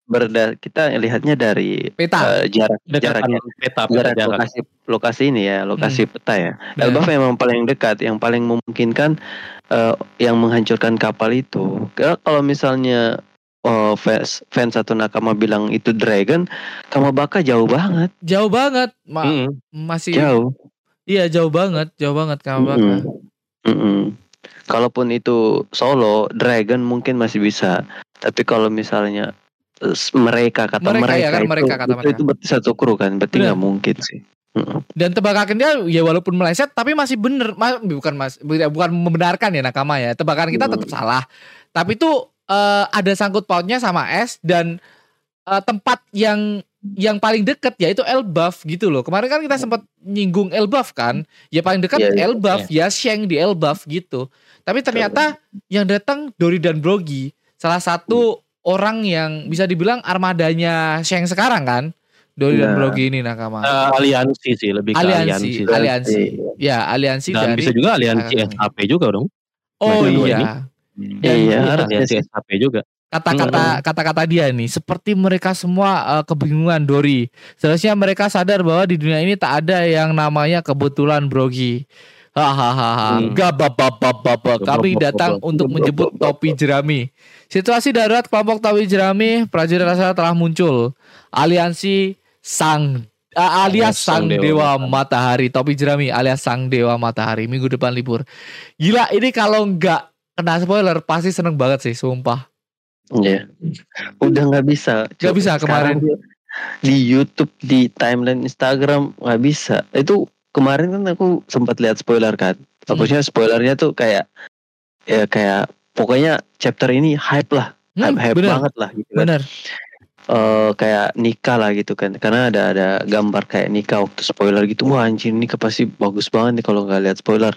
S2: berda kita lihatnya dari
S1: peta
S2: eh, jarak
S3: Dekatan
S2: jaraknya
S3: peta peta
S2: jarak
S3: jarak.
S2: lokasi lokasi ini ya lokasi peta ya.
S1: Ya.
S2: Elbaf memang paling dekat, yang paling memungkinkan eh, yang menghancurkan kapal itu. Kalau misalnya oh, fans fans satu nakama bilang itu dragon, Kamabaka jauh banget.
S1: Jauh banget. Ma-
S3: Mm-mm.
S1: masih
S2: Jauh.
S1: iya jauh banget, jauh banget Kamabaka.
S2: Mm-mm. Mm-mm. Kalaupun itu solo, Dragon mungkin masih bisa. Tapi kalau misalnya mereka kata
S1: Mereka,
S2: mereka,
S1: ya kan,
S2: itu,
S1: mereka kata
S2: itu,
S1: mereka.
S2: itu berarti satu kru kan, berarti nggak mungkin sih.
S1: Dan tebakan dia ya walaupun meleset tapi masih bener, Ma- bukan mas, bukan membenarkan ya nakama ya. Tebakan kita tetap
S2: Hmm.
S1: salah. Tapi itu eh, ada sangkut pautnya sama S dan eh, tempat yang yang paling deket yaitu Elbaf gitu loh. Kemarin kan kita sempat nyinggung Elbaf kan. Ya paling dekat
S2: Iya, iya.
S1: Elbaf, ya Sheng di Elbaf gitu. Tapi ternyata yang datang Dori dan Brogi, salah satu orang yang bisa dibilang armadanya Sheng sekarang kan. Dori dan
S2: Iya.
S1: Brogi ini nakama.
S3: Eh, aliansi sih lebih ke
S1: aliansi,
S3: aliansi.
S1: aliansi. Ya, aliansi
S3: Dan
S1: dari
S3: bisa juga aliansi
S1: Ah.
S3: SHP juga dong.
S1: Oh
S3: dua
S1: iya.
S3: ini.
S2: Iya,
S3: Iya, aliansi. SHP juga.
S1: Kata-kata kata-kata dia nih seperti mereka semua eh, kebingungan Dori. Seharusnya mereka sadar bahwa di dunia ini tak ada yang namanya kebetulan Brogi. Hahaha.
S3: Hmm.
S1: Gak. Kami datang untuk menjemput topi jerami. Situasi darurat kelompok topi jerami prajurit rasa telah muncul. Aliansi sang eh, alias sang, dewa, matahari topi jerami alias sang dewa matahari minggu depan libur. Gila ini kalau nggak kena spoiler pasti seneng banget sih sumpah.
S2: Iya. Udah nggak bisa.
S1: Nggak bisa kemarin.
S2: dia Di YouTube, di timeline Instagram nggak bisa. Itu kemarin kan aku sempat lihat spoiler kan.
S1: Hmm.
S2: Maksudnya spoilernya tuh kayak ya kayak pokoknya chapter ini hype lah,
S1: Hmm,
S2: hype, hype
S1: bener,
S2: banget lah gitu kan.
S1: bener.
S2: eh kayak nikah lah gitu kan. Karena ada ada gambar kayak nikah waktu spoiler gitu. Wah anjir nikah pasti bagus banget nih kalau nggak lihat spoiler.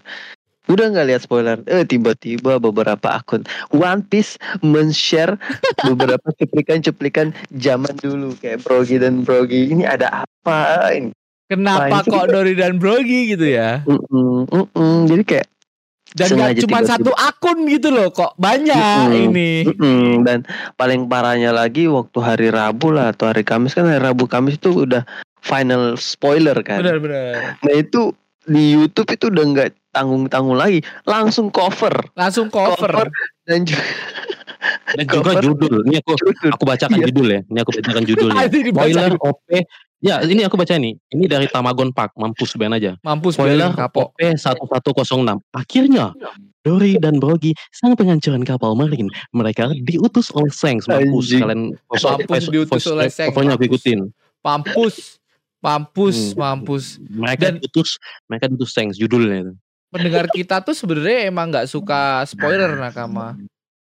S2: Udah nggak lihat spoiler. Eh tiba-tiba beberapa akun One Piece men-share beberapa cuplikan-cuplikan zaman dulu. Kayak Brogi dan Brogi ini ada apa? Ini
S1: Kenapa
S2: itu
S1: kok Dori dan Brogi gitu ya?
S2: Mm-mm, mm-mm. jadi kayak
S1: Dan gak cuma satu akun gitu loh, kok banyak
S2: Mm-mm.
S1: ini.
S2: mm-mm. dan paling parahnya lagi waktu hari Rabu lah atau hari Kamis kan hari Rabu Kamis itu udah final spoiler kan
S1: Bener-bener.
S2: Nah itu di YouTube itu udah nggak tanggung-tanggung lagi, langsung cover
S1: Langsung cover.
S2: Cover. dan juga
S3: Dan juga
S2: Cover.
S3: judul. Ini aku
S2: judul.
S3: aku bacakan
S2: Iya.
S3: judul ya. Ini aku bacakan judulnya. Spoiler OP. Ya, ini aku baca nih. Ini dari Tamagon Park, mampus ben aja.
S1: Mampus
S3: Spoiler
S1: kapok.
S3: OP 1106. Akhirnya Dory dan Brogi sang penghancuran kapal marin. Mereka diutus oleh Sengs. Mampus kalian.
S1: Mampus diutus oleh Sengs,
S3: Pokoknya aku
S1: mampus.
S3: ikutin.
S1: Mampus. Mampus,
S3: Hmm.
S1: mampus.
S3: Mereka
S1: Dan-
S3: diutus, mereka diutus Sengs judulnya itu.
S1: Pendengar kita tuh sebenarnya emang nggak suka spoiler nakama.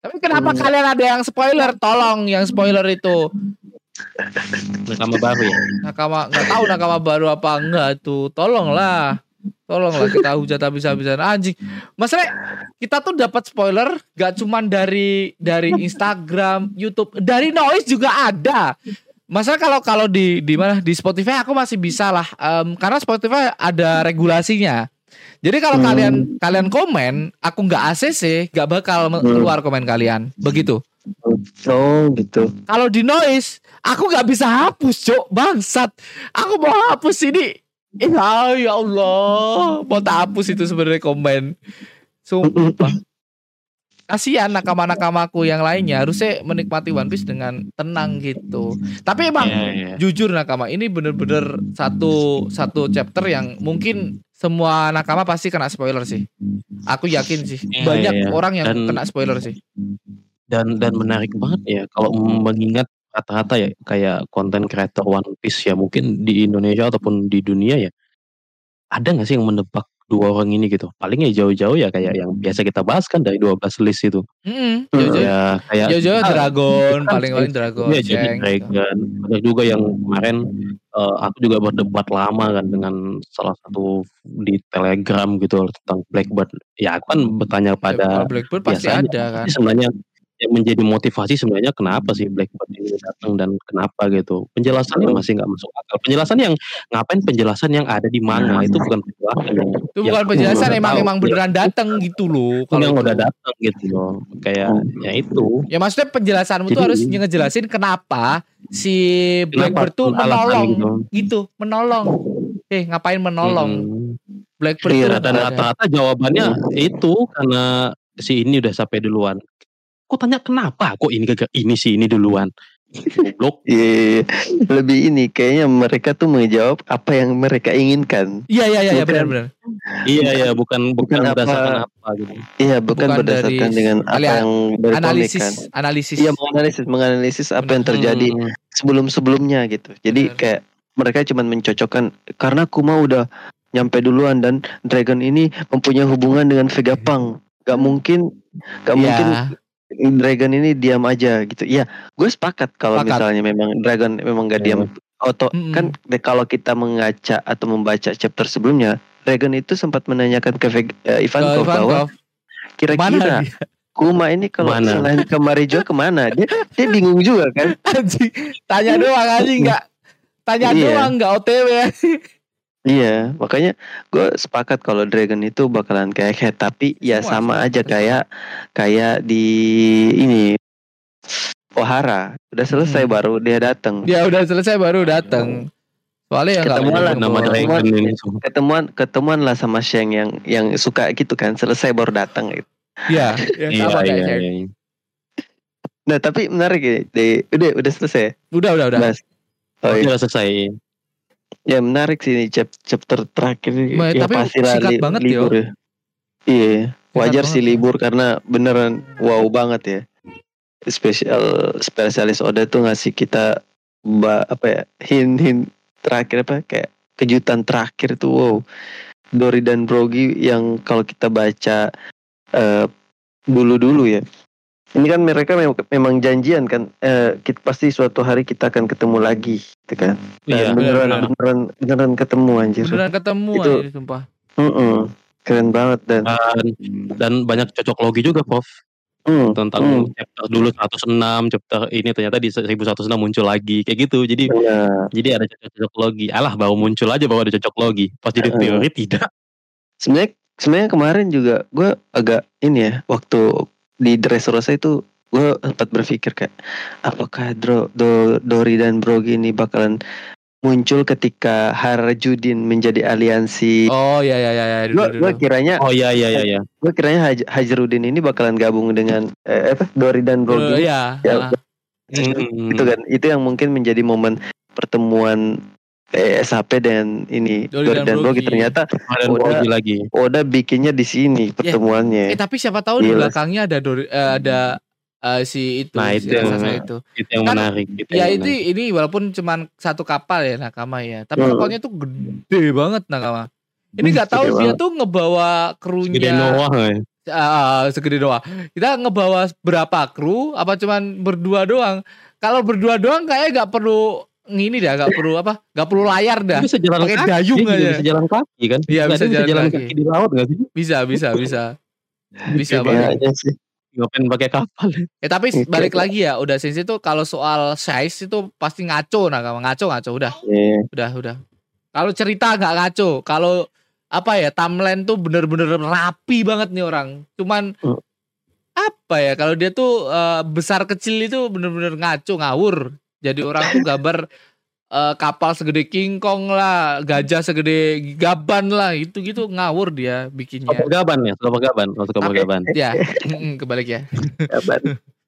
S1: Tapi kenapa
S2: Hmm.
S1: kalian ada yang spoiler? Tolong yang spoiler itu.
S3: Nakama baru ya.
S1: Nakama nggak tahu nakama baru apa enggak tuh. Tolonglah. Tolonglah kita hujat habis-habisan anjing. Masalah kita tuh dapat spoiler gak cuman dari dari Instagram, YouTube, dari Noise juga ada. Masalah kalau kalau di di mana di Spotify aku masih bisa lah em, karena Spotify ada regulasinya. Jadi kalau
S2: Hmm.
S1: kalian kalian komen, aku nggak ACC, nggak bakal
S2: Hmm.
S1: keluar komen kalian. Begitu.
S2: Oh gitu.
S1: Kalau di noise, aku nggak bisa hapus, cok. Bangsat. Aku mau hapus ini. Ya, ya Allah. Mau tak hapus itu sebenarnya komen. Sumpah. Kasihan nakama-nakamaku yang lainnya harusnya menikmati One Piece dengan tenang gitu. Tapi emang
S3: Iya, iya.
S1: jujur nakama ini bener-bener satu satu chapter yang mungkin semua nakama pasti kena spoiler sih. Aku yakin sih.
S3: Iya,
S1: Banyak
S3: iya.
S1: orang yang
S3: Dan-
S1: kena spoiler sih.
S3: Dan dan menarik banget ya kalau mengingat rata-rata ya kayak konten creator One Piece ya mungkin di Indonesia ataupun di dunia ya ada nggak sih yang menebak dua orang ini gitu palingnya jauh-jauh ya kayak yang biasa kita bahas kan dari 12 list itu
S1: Mm-mm,
S2: Hmm.
S1: jauh-jauh.
S3: ya kayak
S1: Jauh-jauh
S3: Ah,
S1: Dragon,
S3: kan
S1: paling paling Dragon.
S3: ya jadi. Dragon ada juga yang kemarin eh, aku juga berdebat lama kan dengan salah satu di Telegram gitu tentang Blackbird ya aku kan bertanya
S1: Ya,
S3: pada
S1: kalau Blackbird pasti
S3: biasanya.
S1: ada kan.
S3: Sebenarnya yang menjadi motivasi sebenarnya kenapa sih Blackbird ini datang dan kenapa gitu penjelasannya masih nggak masuk akal penjelasan yang ngapain penjelasan yang ada di manga itu bukan penjelasan yang
S1: Itu
S3: yang
S1: bukan penjelasan
S3: udah
S1: emang
S3: tahu.
S1: emang beneran datang gitu loh.
S3: yang
S1: Kalau
S3: udah
S1: itu.
S3: datang gitu loh kayak ya itu
S1: Ya maksudnya penjelasanmu tuh
S3: Jadi-
S1: harus ngejelasin kenapa si Blackbird tuh menolong
S3: gitu.
S1: gitu, menolong. Eh ngapain menolong?
S3: Mm-mm.
S1: Blackbird
S2: Iya,
S1: tuh
S3: dan rata-rata jawabannya itu karena si ini udah sampai duluan kok tanya kenapa kok ini gagal ini sih ini duluan goblok
S2: Iya, iya, iya. lebih ini kayaknya mereka tuh menjawab apa yang mereka inginkan.
S1: Iya iya iya iya, benar-benar.
S3: iya iya bukan bukan, berdasarkan apa gitu
S2: Iya, bukan,
S1: Bukan
S2: berdasarkan
S1: dari
S2: dengan apa yang.
S1: Analisis analisis.
S2: Iya, menganalisis menganalisis apa yang terjadi
S3: Hmm.
S2: sebelum-sebelumnya gitu. Jadi
S1: Benar.
S2: kayak mereka cuma mencocokkan karena Kuma udah nyampe duluan dan Dragon ini mempunyai hubungan dengan Vegapunk. Gak mungkin gak
S1: Iya.
S2: mungkin Dragon ini diam aja gitu. Iya, gue sepakat kalau misalnya memang Dragon memang gak diam auto
S1: Mm-mm.
S2: kan kalau kita mengaca atau membaca chapter sebelumnya Dragon itu sempat menanyakan ke Veg- eh, Ivankov bahwa kira-kira? Kuma ini kalau
S3: Mana?
S2: selain ke Marijo ke mana? Dia dia bingung juga kan.
S1: Anjing, tanya doang anjing enggak tanya
S2: Iya.
S1: doang enggak OTW.
S2: Iya, makanya gue sepakat kalau Dragon itu bakalan kayak Head, tapi ya
S1: Semua,
S2: sama aja kayak kayak di ini Ohara udah selesai
S1: Hmm.
S2: baru dia datang.
S1: Dia udah selesai baru datang. Soalnya ya
S2: Ketemuan lah
S3: nama Dragon ini
S2: Ketemuan ketemuan lah sama Sheng yang yang suka gitu kan, selesai baru datang gitu.
S1: Iya, yang
S3: iya
S1: sama
S3: iya iya iya.
S2: Nah, tapi menarik ini. Di, udah udah selesai.
S1: Udah udah udah.
S2: Bahas. Oh, iya.
S3: Udah selesai
S2: Ya menarik sih ini chap- chapter terakhir.
S1: Ma-
S2: ya
S1: tapi singkat banget, yo.
S2: libur ya. Iya, wajar sih
S1: ya.
S2: libur karena beneran wow banget ya. Spesial spesialis Oda tuh ngasih kita ba, apa ya hint hint terakhir apa kayak kejutan terakhir tuh wow. Dori dan Brogi yang kalau kita baca eh, dulu-dulu ya. Ini kan mereka memang, janjian kan eh, kita pasti suatu hari kita akan ketemu lagi gitu kan.
S3: iya
S2: beneran,
S1: benar.
S2: beneran beneran ketemu anjir.
S1: Beneran ketemu
S2: Itu-
S1: anjir, sumpah.
S2: Mm-mm. Keren banget dan
S3: dan, dan banyak cocok logi juga Prof
S2: mm,
S3: tentang
S2: mm,
S3: chapter dulu 106 chapter ini ternyata di 1106 muncul lagi kayak gitu jadi
S2: benar.
S3: jadi ada cocok cocok logi alah baru muncul aja bahwa ada cocok logi pas jadi teori tidak
S2: Sebenarnya sebenarnya kemarin juga gue agak ini ya waktu di Dressrosa itu gue sempat berpikir kayak apakah Dro, Do, Dori dan Brogi ini bakalan muncul ketika Harjudin menjadi aliansi.
S1: Oh iya iya iya iya.
S2: gue kiranya
S3: oh iya iya iya iya
S2: gue kiranya Haj, Hajrudin ini bakalan gabung dengan eh, apa Dori dan Brogi.
S1: Iya.
S2: Ya,
S1: ah.
S3: Mm.
S2: Itu kan itu yang mungkin menjadi momen pertemuan eh, SHP dan ini
S1: Dori dan
S2: dan Brogi
S1: Brogi.
S2: ternyata
S3: dan logi lagi
S2: Oda bikinnya di sini pertemuannya.
S1: Eh tapi siapa tahu di
S2: Gila.
S1: belakangnya ada Dori, eh, ada eh, si itu,
S3: Nah,
S1: si
S3: itu yang-
S1: raksasa itu.
S3: itu yang
S1: Kan,
S3: menarik itu
S1: Ya
S3: yang
S1: itu ini walaupun cuman satu kapal ya Nakama ya, tapi
S2: Hmm.
S1: kapalnya tuh gede banget Nakama. Ini nggak tahu dia
S2: banget.
S1: tuh ngebawa
S3: menarik. Gede
S1: krunya
S3: Noah ya.
S1: Ah, segede doang. Kita ngebawa berapa kru? Apa cuman berdua doang? Kalau berdua doang kayaknya nggak perlu ngini dah, nggak perlu apa? Nggak perlu layar dah.
S3: Bisa jalan
S1: Pakai
S3: kaki
S1: dayung
S3: juga
S1: aja.
S3: bisa jalan kaki kan
S1: Iya, bisa jalan kaki.
S3: kaki di laut nggak sih
S1: Bisa, bisa, bisa. Bisa
S3: Iya,
S1: banget.
S2: Sih.
S3: ngapain pakai kapal
S1: Eh tapi balik lagi ya, udah sensei itu kalau soal size itu pasti ngaco nah ngaco ngaco udah
S2: Iya.
S1: udah udah. Kalau cerita nggak ngaco, kalau apa ya timeline tuh bener-bener rapi banget nih orang. Cuman
S2: Hmm.
S1: apa ya kalau dia tuh eh, besar kecil itu bener-bener ngaco ngawur. Jadi orang tuh gambar eh, kapal segede King Kong lah, gajah segede gaban lah, itu gitu ngawur dia bikinnya.
S3: Super gaban ya super gaban oh, super
S2: Oke.
S3: gaban
S1: Ya, kebalik ya.
S2: Kabar.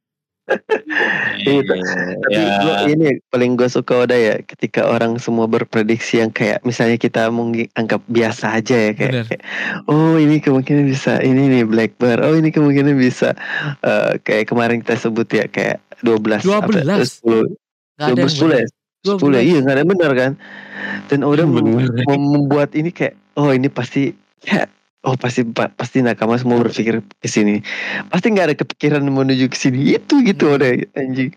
S2: Iya, Tapi
S3: ya
S2: gua ini paling gue suka Oda ya ketika orang semua berprediksi yang kayak misalnya kita mungkin anggap biasa aja ya kayak,
S1: Bener.
S2: kayak, oh ini kemungkinan bisa ini nih Black Bear oh ini kemungkinan bisa eh, kayak kemarin kita sebut ya kayak 12 apa,
S1: 12?
S2: 10
S1: Nggak ada yang
S2: 12 ya
S1: bener.
S2: 10 ya iya nggak ada yang benar kan dan
S3: Bener.
S2: mem- membuat ini kayak oh ini pasti ya oh pasti pa- pasti nakama semua berpikir ke sini pasti nggak ada kepikiran menuju ke sini itu gitu Oda anjing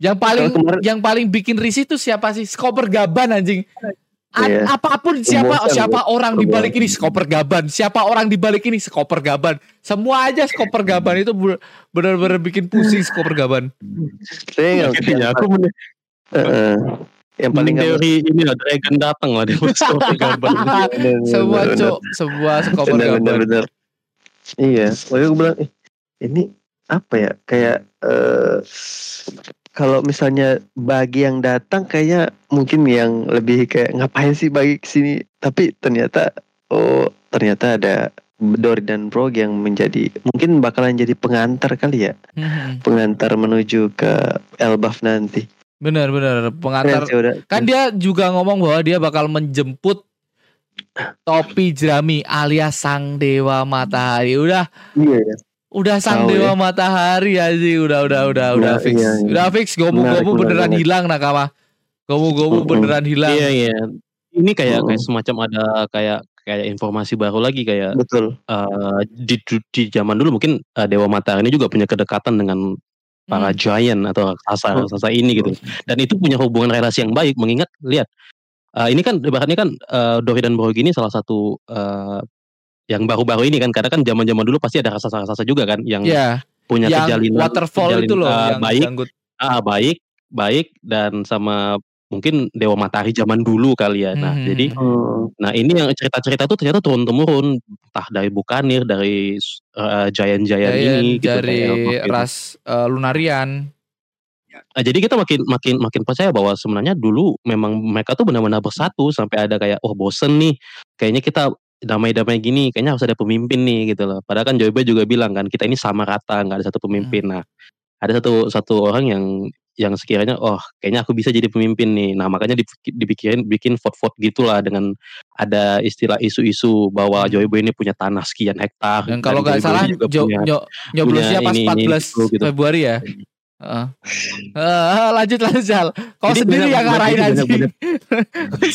S1: Yang paling
S2: kemarin-
S1: yang paling bikin risih itu siapa sih? Skoper Gaban anjing.
S2: Iya.
S1: Apa pun siapa
S2: Emosan,
S1: siapa orang di balik ini Skoper Gaban. Siapa orang di balik ini Skoper Gaban. Semua aja Skoper Gaban itu benar-benar bikin pusing Skoper Gaban.
S2: saya nggak
S3: Akhirnya aku men-
S2: Heeh. yang paling
S3: teori ini lah dragon datang lah dia super gaban
S1: Semua
S2: bener,
S1: cok, semua Skoper
S2: bener, bener,
S1: Gaban.
S2: bener. iya makanya gue bilang eh, ini apa ya kayak eh kalau misalnya bagi yang datang kayaknya mungkin yang lebih kayak ngapain sih bagi ke sini tapi ternyata oh ternyata ada Dory dan Brog yang menjadi mungkin bakalan jadi pengantar kali ya,
S1: Mhm.
S2: pengantar menuju ke Elbaf nanti.
S1: Bener bener pengantar
S2: Keren sih udah.
S1: kan dia juga ngomong bahwa dia bakal menjemput topi jerami alias sang dewa matahari udah
S2: Iya ya.
S1: Udah sang
S2: Tahu
S1: dewa
S2: ya.
S1: matahari aja udah udah udah udah
S2: Nah,
S1: fix
S2: iya, iya.
S1: udah fix gomu
S2: Menarik,
S1: gomu
S2: menarik
S1: beneran
S2: banget.
S1: hilang nakama gomu gomu
S2: Mm-mm.
S1: beneran hilang
S3: Iya iya. Ini kayak
S2: Mm.
S3: kayak semacam ada kayak kayak informasi baru lagi kayak
S2: Betul.
S3: eh, di, di di zaman dulu mungkin eh, Dewa Matahari ini juga punya kedekatan dengan para
S1: Hmm.
S3: giant atau raksasa
S2: Hmm.
S3: raksasa ini gitu. Dan itu punya hubungan relasi yang baik mengingat lihat eh, ini kan ibaratnya kan eh, Dori dan Borg ini salah satu eh, yang baru-baru ini kan karena kan zaman-zaman dulu pasti ada raksasa-raksasa juga kan yang
S1: ya
S3: punya
S1: yang
S3: kejalinan
S1: waterfall
S3: kejalin-
S1: itu loh
S3: eh,
S1: yang
S3: baik
S1: janggut
S3: ah baik baik dan sama mungkin Dewa Matahari zaman dulu kali ya. Nah,
S1: Mhm.
S3: jadi
S2: Hmm.
S3: Nah ini yang cerita-cerita tuh ternyata turun temurun entah dari Bukanir dari uh, giant-giant
S1: Giant
S3: ini gitu,
S1: dari
S3: kayak gitu.
S1: ras eh, Lunarian
S3: Nah, jadi kita makin makin makin percaya bahwa sebenarnya dulu memang mereka tuh benar-benar bersatu sampai ada kayak oh bosen nih kayaknya kita damai-damai gini kayaknya harus ada pemimpin nih gitu loh. Padahal kan Joy Boy juga bilang kan kita ini sama rata nggak ada satu pemimpin. Nah ada satu satu orang yang yang sekiranya oh kayaknya aku bisa jadi pemimpin nih. Nah makanya dipik- dipikirin bikin vote-vote gitulah dengan ada istilah isu-isu bahwa
S1: Hmm.
S3: Joy Boy ini punya tanah sekian hektar
S1: dan kalau nggak salah jo,
S3: punya-
S1: nyo, nyoblosnya pas
S3: ini, ini,
S1: 14
S3: itu, gitu.
S1: Februari ya Heeh. Eh, lanjut lanjut Jal kau
S3: Jadi
S1: sendiri yang ngarahin
S3: banyak-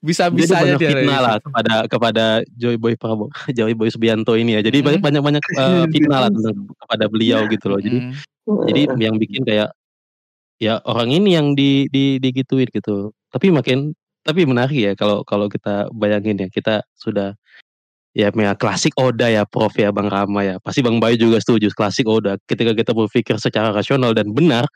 S1: bisa
S3: Jadi
S1: bisa aja
S3: banyak
S1: dia
S3: fitnah lah kepada kepada Joy Boy Prabowo, Joy Boy Subianto ini ya. Jadi banyak banyak banyak eh, fitnah lah tentang kepada beliau gitu loh. Jadi
S1: Mm.
S3: jadi yang bikin kayak ya orang ini yang di di digituin gitu. Tapi makin tapi menarik ya kalau kalau kita bayangin ya kita sudah ya ya klasik Oda ya Prof ya Bang Rama ya. Pasti Bang Bayu juga setuju klasik Oda. Ketika kita berpikir secara rasional dan benar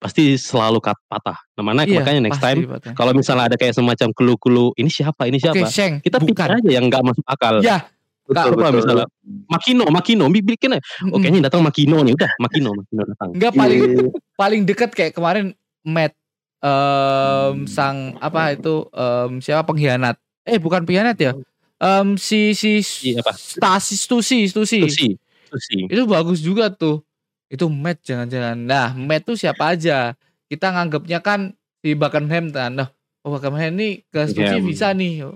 S3: pasti selalu kat patah. Nah, mana
S1: Iya,
S3: makanya next time kalau misalnya ada kayak semacam clue-clue ini siapa ini
S1: Oke,
S3: siapa
S1: Sheng,
S3: kita pikir
S1: bukan.
S3: aja yang nggak masuk akal.
S1: Ya,
S2: Betul, betul.
S3: misalnya Makino, Makino, bi- bikin aja.
S1: Mm-mm.
S3: kayaknya yang datang Makino nih, udah Makino, Makino datang.
S1: Enggak paling
S2: Iya.
S1: paling deket kayak kemarin Matt em, sang apa itu em, siapa pengkhianat? Eh bukan pengkhianat ya. Em, si si
S3: Si apa?
S1: Stasi Stusi Stusi.
S3: Susi, Susi.
S1: Itu bagus juga tuh. Itu Matt jangan-jangan. Nah, Matt tuh siapa aja? Kita nganggapnya kan si Buckingham kan. Nah, oh Buckingham ini ke Stusi
S3: Buckingham.
S1: bisa nih.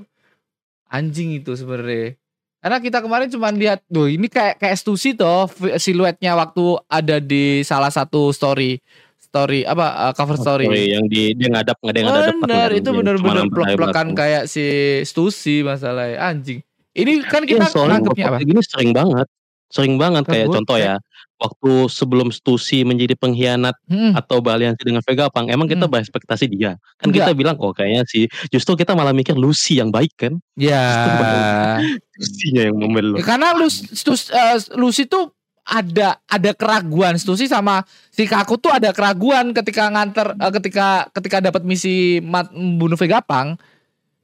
S1: Anjing itu sebenarnya. Karena kita kemarin cuma lihat, tuh ini kayak kayak Stussy toh siluetnya waktu ada di salah satu story story apa uh, cover story.
S3: Sorry, yang di dia ngadap nggak ada ngadap
S1: Bener, itu bener-bener plek-plekan
S3: kayak
S1: kayak si Stussy masalahnya anjing. Ini kan kita
S3: Iya, soalnya
S1: nangkepnya apa?
S3: kayak gini sering banget. Sering banget kayak
S1: Kebut,
S3: contoh ya. Waktu sebelum Stussy menjadi pengkhianat
S1: Hmm,
S3: atau beraliansi dengan Vegapunk, emang kita
S1: Hmm.
S3: berekspektasi dia. Kan
S1: Enggak.
S3: kita bilang oh kayaknya sih justru kita malah mikir Lucy yang baik kan.
S1: ya.
S3: Lucy-nya yang membelot.
S1: Ya, karena lu Stus, eh, Lucy tuh ada ada keraguan. Stussy sama si Kaku tuh ada keraguan ketika nganter eh, ketika ketika dapat misi mat, membunuh Vegapunk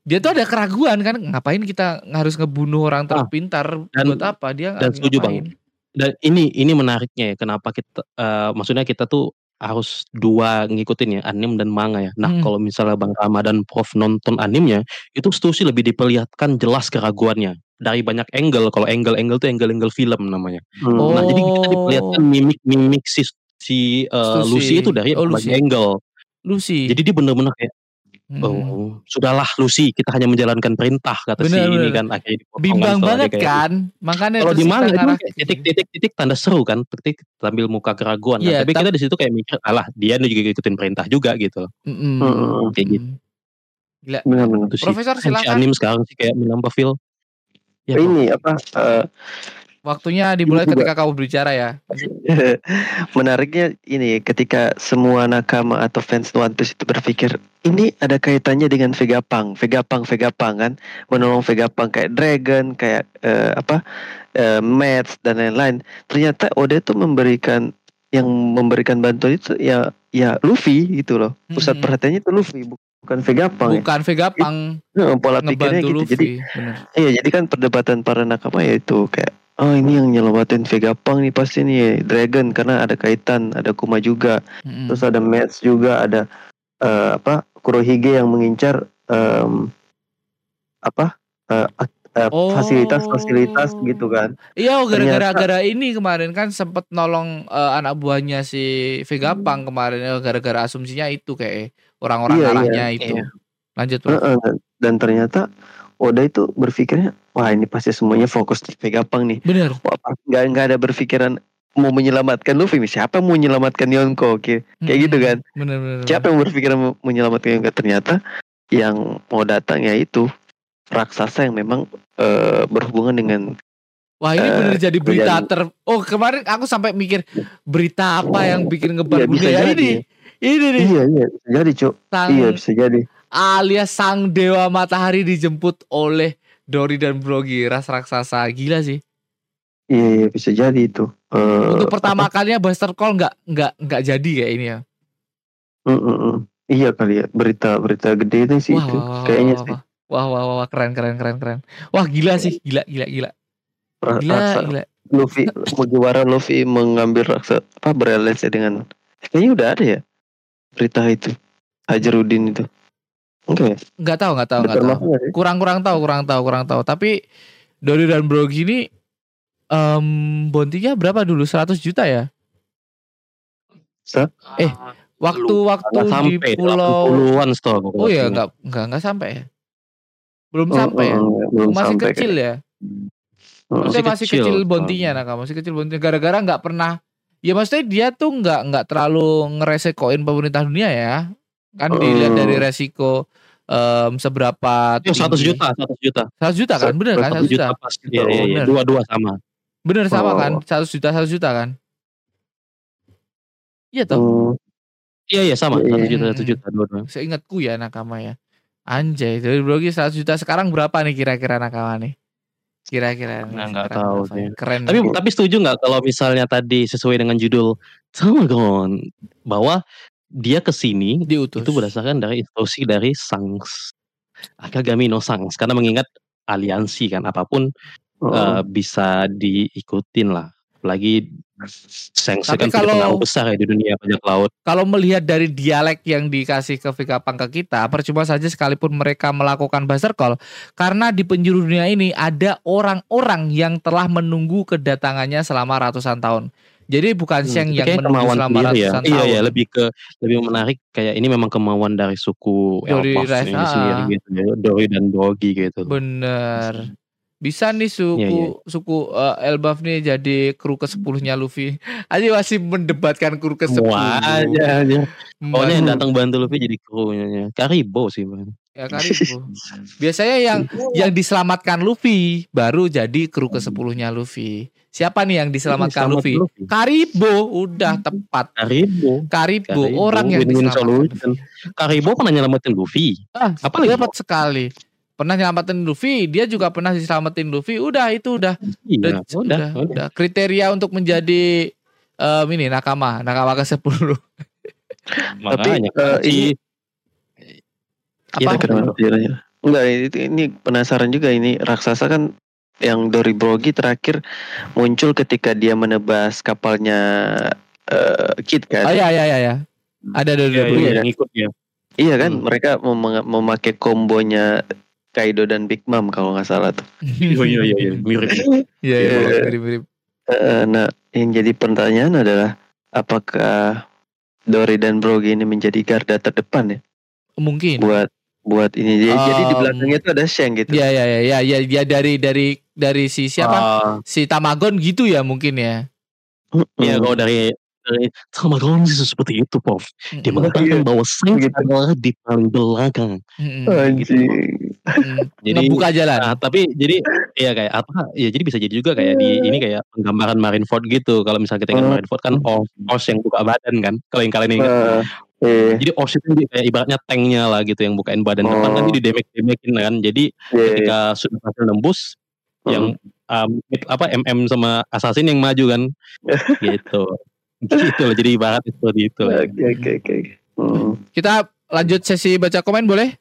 S1: dia tuh ada keraguan kan ngapain kita harus ngebunuh orang
S3: Ah,
S1: terpintar?
S3: Dan-
S1: buat apa? Dia
S3: dan setuju, Bang. dan ini ini menariknya ya kenapa kita eh, maksudnya kita tuh harus dua ngikutin ya anim dan manga ya. Nah
S1: Hmm.
S3: kalau misalnya Bang Rama dan Prof nonton animnya itu Stussy lebih diperlihatkan jelas keraguannya dari banyak angle. Kalau angle-angle tuh angle-angle film namanya.
S2: Hmm.
S1: Oh.
S3: Nah jadi kita diperlihatkan mimik-mimik si si eh,
S1: Stussy.
S3: Lucy itu dari
S1: Oh, Lucy.
S3: angle.
S1: Lucy
S3: Jadi dia bener-bener kayak
S1: Hmm.
S3: oh sudahlah Lucy kita hanya menjalankan perintah kata si
S1: Bener,
S3: ini
S1: bener.
S3: kan akhirnya kan
S1: bimbang banget kan makanya
S3: kalau di manga itu
S1: gitu.
S3: titik-titik-titik tanda seru kan, titik sambil muka keraguan. Nah,
S1: Iya,
S3: tapi
S1: tap-
S3: kita di situ kayak mikir, alah dia juga ikutin perintah juga gitu.
S1: Mm-mm.
S2: Hmm,
S3: kayak gitu.
S1: Gila.
S2: Benar-benar.
S3: Itu sih.
S1: Profesor
S3: Si
S1: silakan
S3: anim sekarang sih kayak menambah feel. Ya.
S2: Ini apa? eh,
S1: waktunya dimulai ketika kamu berbicara ya
S2: menariknya ini ketika semua nakama atau fans One Piece itu berpikir ini ada kaitannya dengan Vegapunk, Vegapunk, Vegapunk kan menolong Vegapunk kayak Dragon, kayak eh, apa eh, Mets dan lain-lain. Ternyata Oda itu memberikan yang memberikan bantuan itu ya ya Luffy gitu loh. Pusat
S1: Mhm.
S2: perhatiannya itu Luffy bukan Vegapunk. ya.
S1: bukan Vegapunk
S2: Nah, pola pikirnya gitu.
S1: Luffy
S2: Jadi
S1: bener.
S2: Iya, jadi kan perdebatan para nakama yaitu kayak oh ini yang nyelamatin Vegapunk nih pasti nih Dragon karena ada kaitan, ada Kuma juga,
S1: Mm-mm.
S2: terus ada Mets juga, ada eh, apa Kurohige yang mengincar em, apa Ak- eh,
S1: Oh.
S2: fasilitas-fasilitas gitu kan.
S1: Iya, oh, gara-gara gara ini kemarin kan sempet nolong eh, anak buahnya si Vega Pang kemarin eh, gara-gara asumsinya itu kayak orang-orang
S2: Iya, iya,
S1: arahnya itu.
S2: iya.
S1: Lanjut.
S2: Heeh, dan- dan ternyata Oda itu berpikirnya wah ini pasti semuanya fokus di Vegapunk nih. Wah, pasti nggak nggak ada berpikiran mau menyelamatkan Luffy. Siapa yang mau menyelamatkan Yonko? Oke, kayak gitu kan.
S1: Bener bener.
S2: Siapa yang berpikiran mau menyelamatkan Yonko? Ternyata yang mau datang ya itu raksasa yang memang eh, berhubungan dengan
S1: Wah ini
S2: Eh,
S1: bener jadi berita
S2: terjadi.
S1: ter. Oh kemarin aku sampai mikir berita apa yang bikin ngebar
S2: Iya,
S1: dunia
S2: jadi.
S1: ini. Ini nih
S2: iya iya bisa jadi cuk
S1: sang
S2: iya bisa jadi
S1: alias sang dewa matahari dijemput oleh Dori dan Brogi ras raksasa. Gila sih.
S2: iya iya bisa jadi itu. Eh,
S1: Untuk pertama kalinya Buster Call nggak nggak nggak jadi kayak ini ya.
S2: mm, mm, iya kali ya. Berita berita gede itu sih itu. Kayaknya
S1: wah,
S2: sih.
S1: wah, wah, wah, wah, keren, keren, keren, keren. Wah, gila sih, gila, gila, gila, gila,
S2: raksa-
S1: gila.
S2: Luffy Mugiwara Luffy mengambil raksa apa beralliance dengan kayaknya udah ada ya berita itu. Hajarudin itu enggak ya
S1: Nggak tahu, nggak tahu, nggak tahu.
S2: pernah nggak sih?
S1: Kurang, kurang tahu, kurang tahu, kurang tahu. Tapi Dori dan Brogi ini em bontinya berapa dulu? 100 juta ya?
S2: Sa?
S1: Eh, Waktu-waktu di pulau
S3: 80-an setahu aku.
S1: Oh ya, nggak nggak nggak sampai ya. Belum
S2: Mm,
S1: sampai ya.
S2: mm, belum
S1: Masih
S2: sampai
S1: kecil ya.
S2: Mm.
S1: Maksudnya
S3: Masih
S1: masih
S3: kecil.
S1: kecil, bontinya nah masih kecil bontinya gara-gara nggak pernah ya maksudnya dia tuh nggak nggak terlalu ngeresekoin pemerintah dunia ya kan dilihat
S2: Hmm.
S1: dari resiko em, seberapa
S3: Ya, 100
S1: tinggi.
S3: juta, 100 juta.
S1: 100 juta kan bener kan 100 juta
S3: pasti. Iya, iya, iya.
S1: bener.
S3: Dua-dua sama.
S1: bener sama
S2: Oh.
S1: kan 100 juta 100 juta kan iya toh
S2: Hmm,
S3: Iya, iya sama.
S2: Iya,
S3: 1
S2: iya.
S3: juta, 1 juta, dua-dua.
S1: seingatku ya nakama ya anjay dari blogi 100 juta sekarang berapa nih kira-kira nakama nih kira-kira
S3: Nah, nggak
S1: sekarang
S3: tahu
S1: berapa?
S3: sih.
S1: keren
S3: Tapi
S1: nih.
S3: tapi setuju nggak kalau misalnya tadi sesuai dengan judul Tamagon bahwa dia ke sini
S1: diutus.
S3: itu berdasarkan dari instruksi dari Sangs Akagami no Sangs. Karena mengingat aliansi kan apa pun
S2: oh,
S3: eh, bisa diikutin lah. Apalagi Sangs kan
S1: kalau-
S3: pengaruh besar ya di dunia bajak laut.
S1: kalau melihat dari dialek yang dikasih ke Vigapang ke kita, percuma saja sekalipun mereka melakukan buzzer call, karena di penjuru dunia ini ada orang-orang yang telah menunggu kedatangannya selama ratusan tahun. Jadi bukan
S3: Hmm,
S1: Sheng
S3: tapi
S1: yang
S3: kemauan
S1: selama
S3: sendiri ya.
S1: ratusan
S3: Iya
S1: tahun.
S3: ya lebih ke lebih menarik kayak ini memang kemauan dari suku
S1: ras-
S3: ini
S1: ah.
S3: sendiri gitu ya. Doi dan Dogi gitu.
S1: Bener. Bisa nih suku
S3: Iya, iya.
S1: suku eh, Elbaf nih jadi kru ke sepuluhnya Luffy. Aja masih mendebatkan kru ke sepuluh.
S3: Semua aja aja. Pokoknya yang
S2: Hmm.
S3: datang bantu Luffy jadi krunya. Karibo sih man.
S1: Ya Karibo. Biasanya yang yang diselamatkan Luffy baru jadi kru ke sepuluhnya Luffy. Siapa nih yang diselamatkan
S3: Selamat
S1: Luffy? Karibo, udah tepat.
S3: Karibo.
S1: Karibo,
S3: Karibo,
S1: orang yang
S3: win-win
S1: diselamatkan.
S3: Karibo pernah nyelamatin Luffy.
S1: Ah,
S3: Apa lagi?
S1: dapat sekali. Pernah nyelamatin Luffy, dia juga pernah diselamatin Luffy. Udah itu udah
S3: Iya,
S1: udah,
S3: udah,
S1: udah, udah. Kriteria untuk menjadi em, ini nakama, nakama ke 10.
S3: Makanya
S2: Tapi,
S3: si
S2: ini-
S1: Apa?
S3: Iya,
S2: kenapa tiranya? Enggak, ini, ini penasaran juga ini raksasa kan yang Dori Brogi terakhir muncul ketika dia menebas kapalnya eh, Kid kan.
S1: Oh iya iya iya. iya. Ada dari
S3: iya, iya,
S1: ya.
S3: yang ikut ya.
S2: Iya kan,
S3: Hmm.
S2: mereka mem- memakai kombonya Kaido dan Big Mom kalau nggak salah tuh.
S3: Iya iya iya iya. mirip.
S1: Iya iya
S2: Iya.
S1: mirip-mirip.
S2: Eh, nah, yang jadi pertanyaan adalah apakah Dori dan Brogi ini menjadi garda terdepan ya
S1: Mungkin.
S2: buat buat ini. Jadi, jadi di
S1: Um,
S2: belakangnya itu ada Sheng gitu.
S1: Iya iya iya iya iya ya, dari dari dari si siapa?
S3: Ah,
S1: Si Tamagon gitu ya mungkin ya.
S3: Iya kalau dari dari Tamagon sih seperti itu, Pov. Dia mengatakan bahwa Saints
S2: Begitu.
S3: adalah di paling belakang.
S2: Anjing.
S1: Mm.
S3: Jadi
S1: Ngebuka jalan.
S3: Nah, tapi jadi ya kayak apa? Ya jadi bisa jadi juga kayak di ini kayak penggambaran Marineford gitu. Kalau misalnya kita ingat
S2: Hmm.
S3: Marineford kan Oz, Oz yang buka badan kan. Kalau yang kalian ingat.
S2: Eh, eh,
S3: Jadi dia kayak ibaratnya tanknya lah gitu yang bukain badan depan kan
S2: Oh.
S3: dia didemek-demekin kan. Jadi
S2: eh,
S3: ketika sudah berhasil nembus
S2: Hmm.
S3: yang um, apa MM sama assassin yang maju kan. gitu. Gitu loh. Jadi ibarat seperti itu. lah.
S2: Oke oke oke. Hmm.
S1: Kita lanjut sesi baca komen boleh?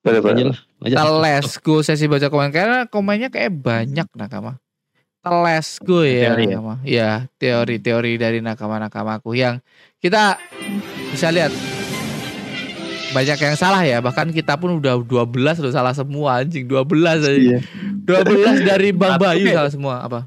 S2: Boleh, boleh.
S1: Kita let's go sesi baca komen karena komennya kayak banyak nakama. Let's go ya
S3: Teori ya?
S1: nakama. Ya, teori-teori dari nakama-nakamaku yang kita bisa lihat banyak yang salah ya. Bahkan kita pun udah 12 udah salah semua anjing 12 aja.
S2: Iya.
S1: 12 dari Bang
S3: Satu
S1: Bayu salah semua apa?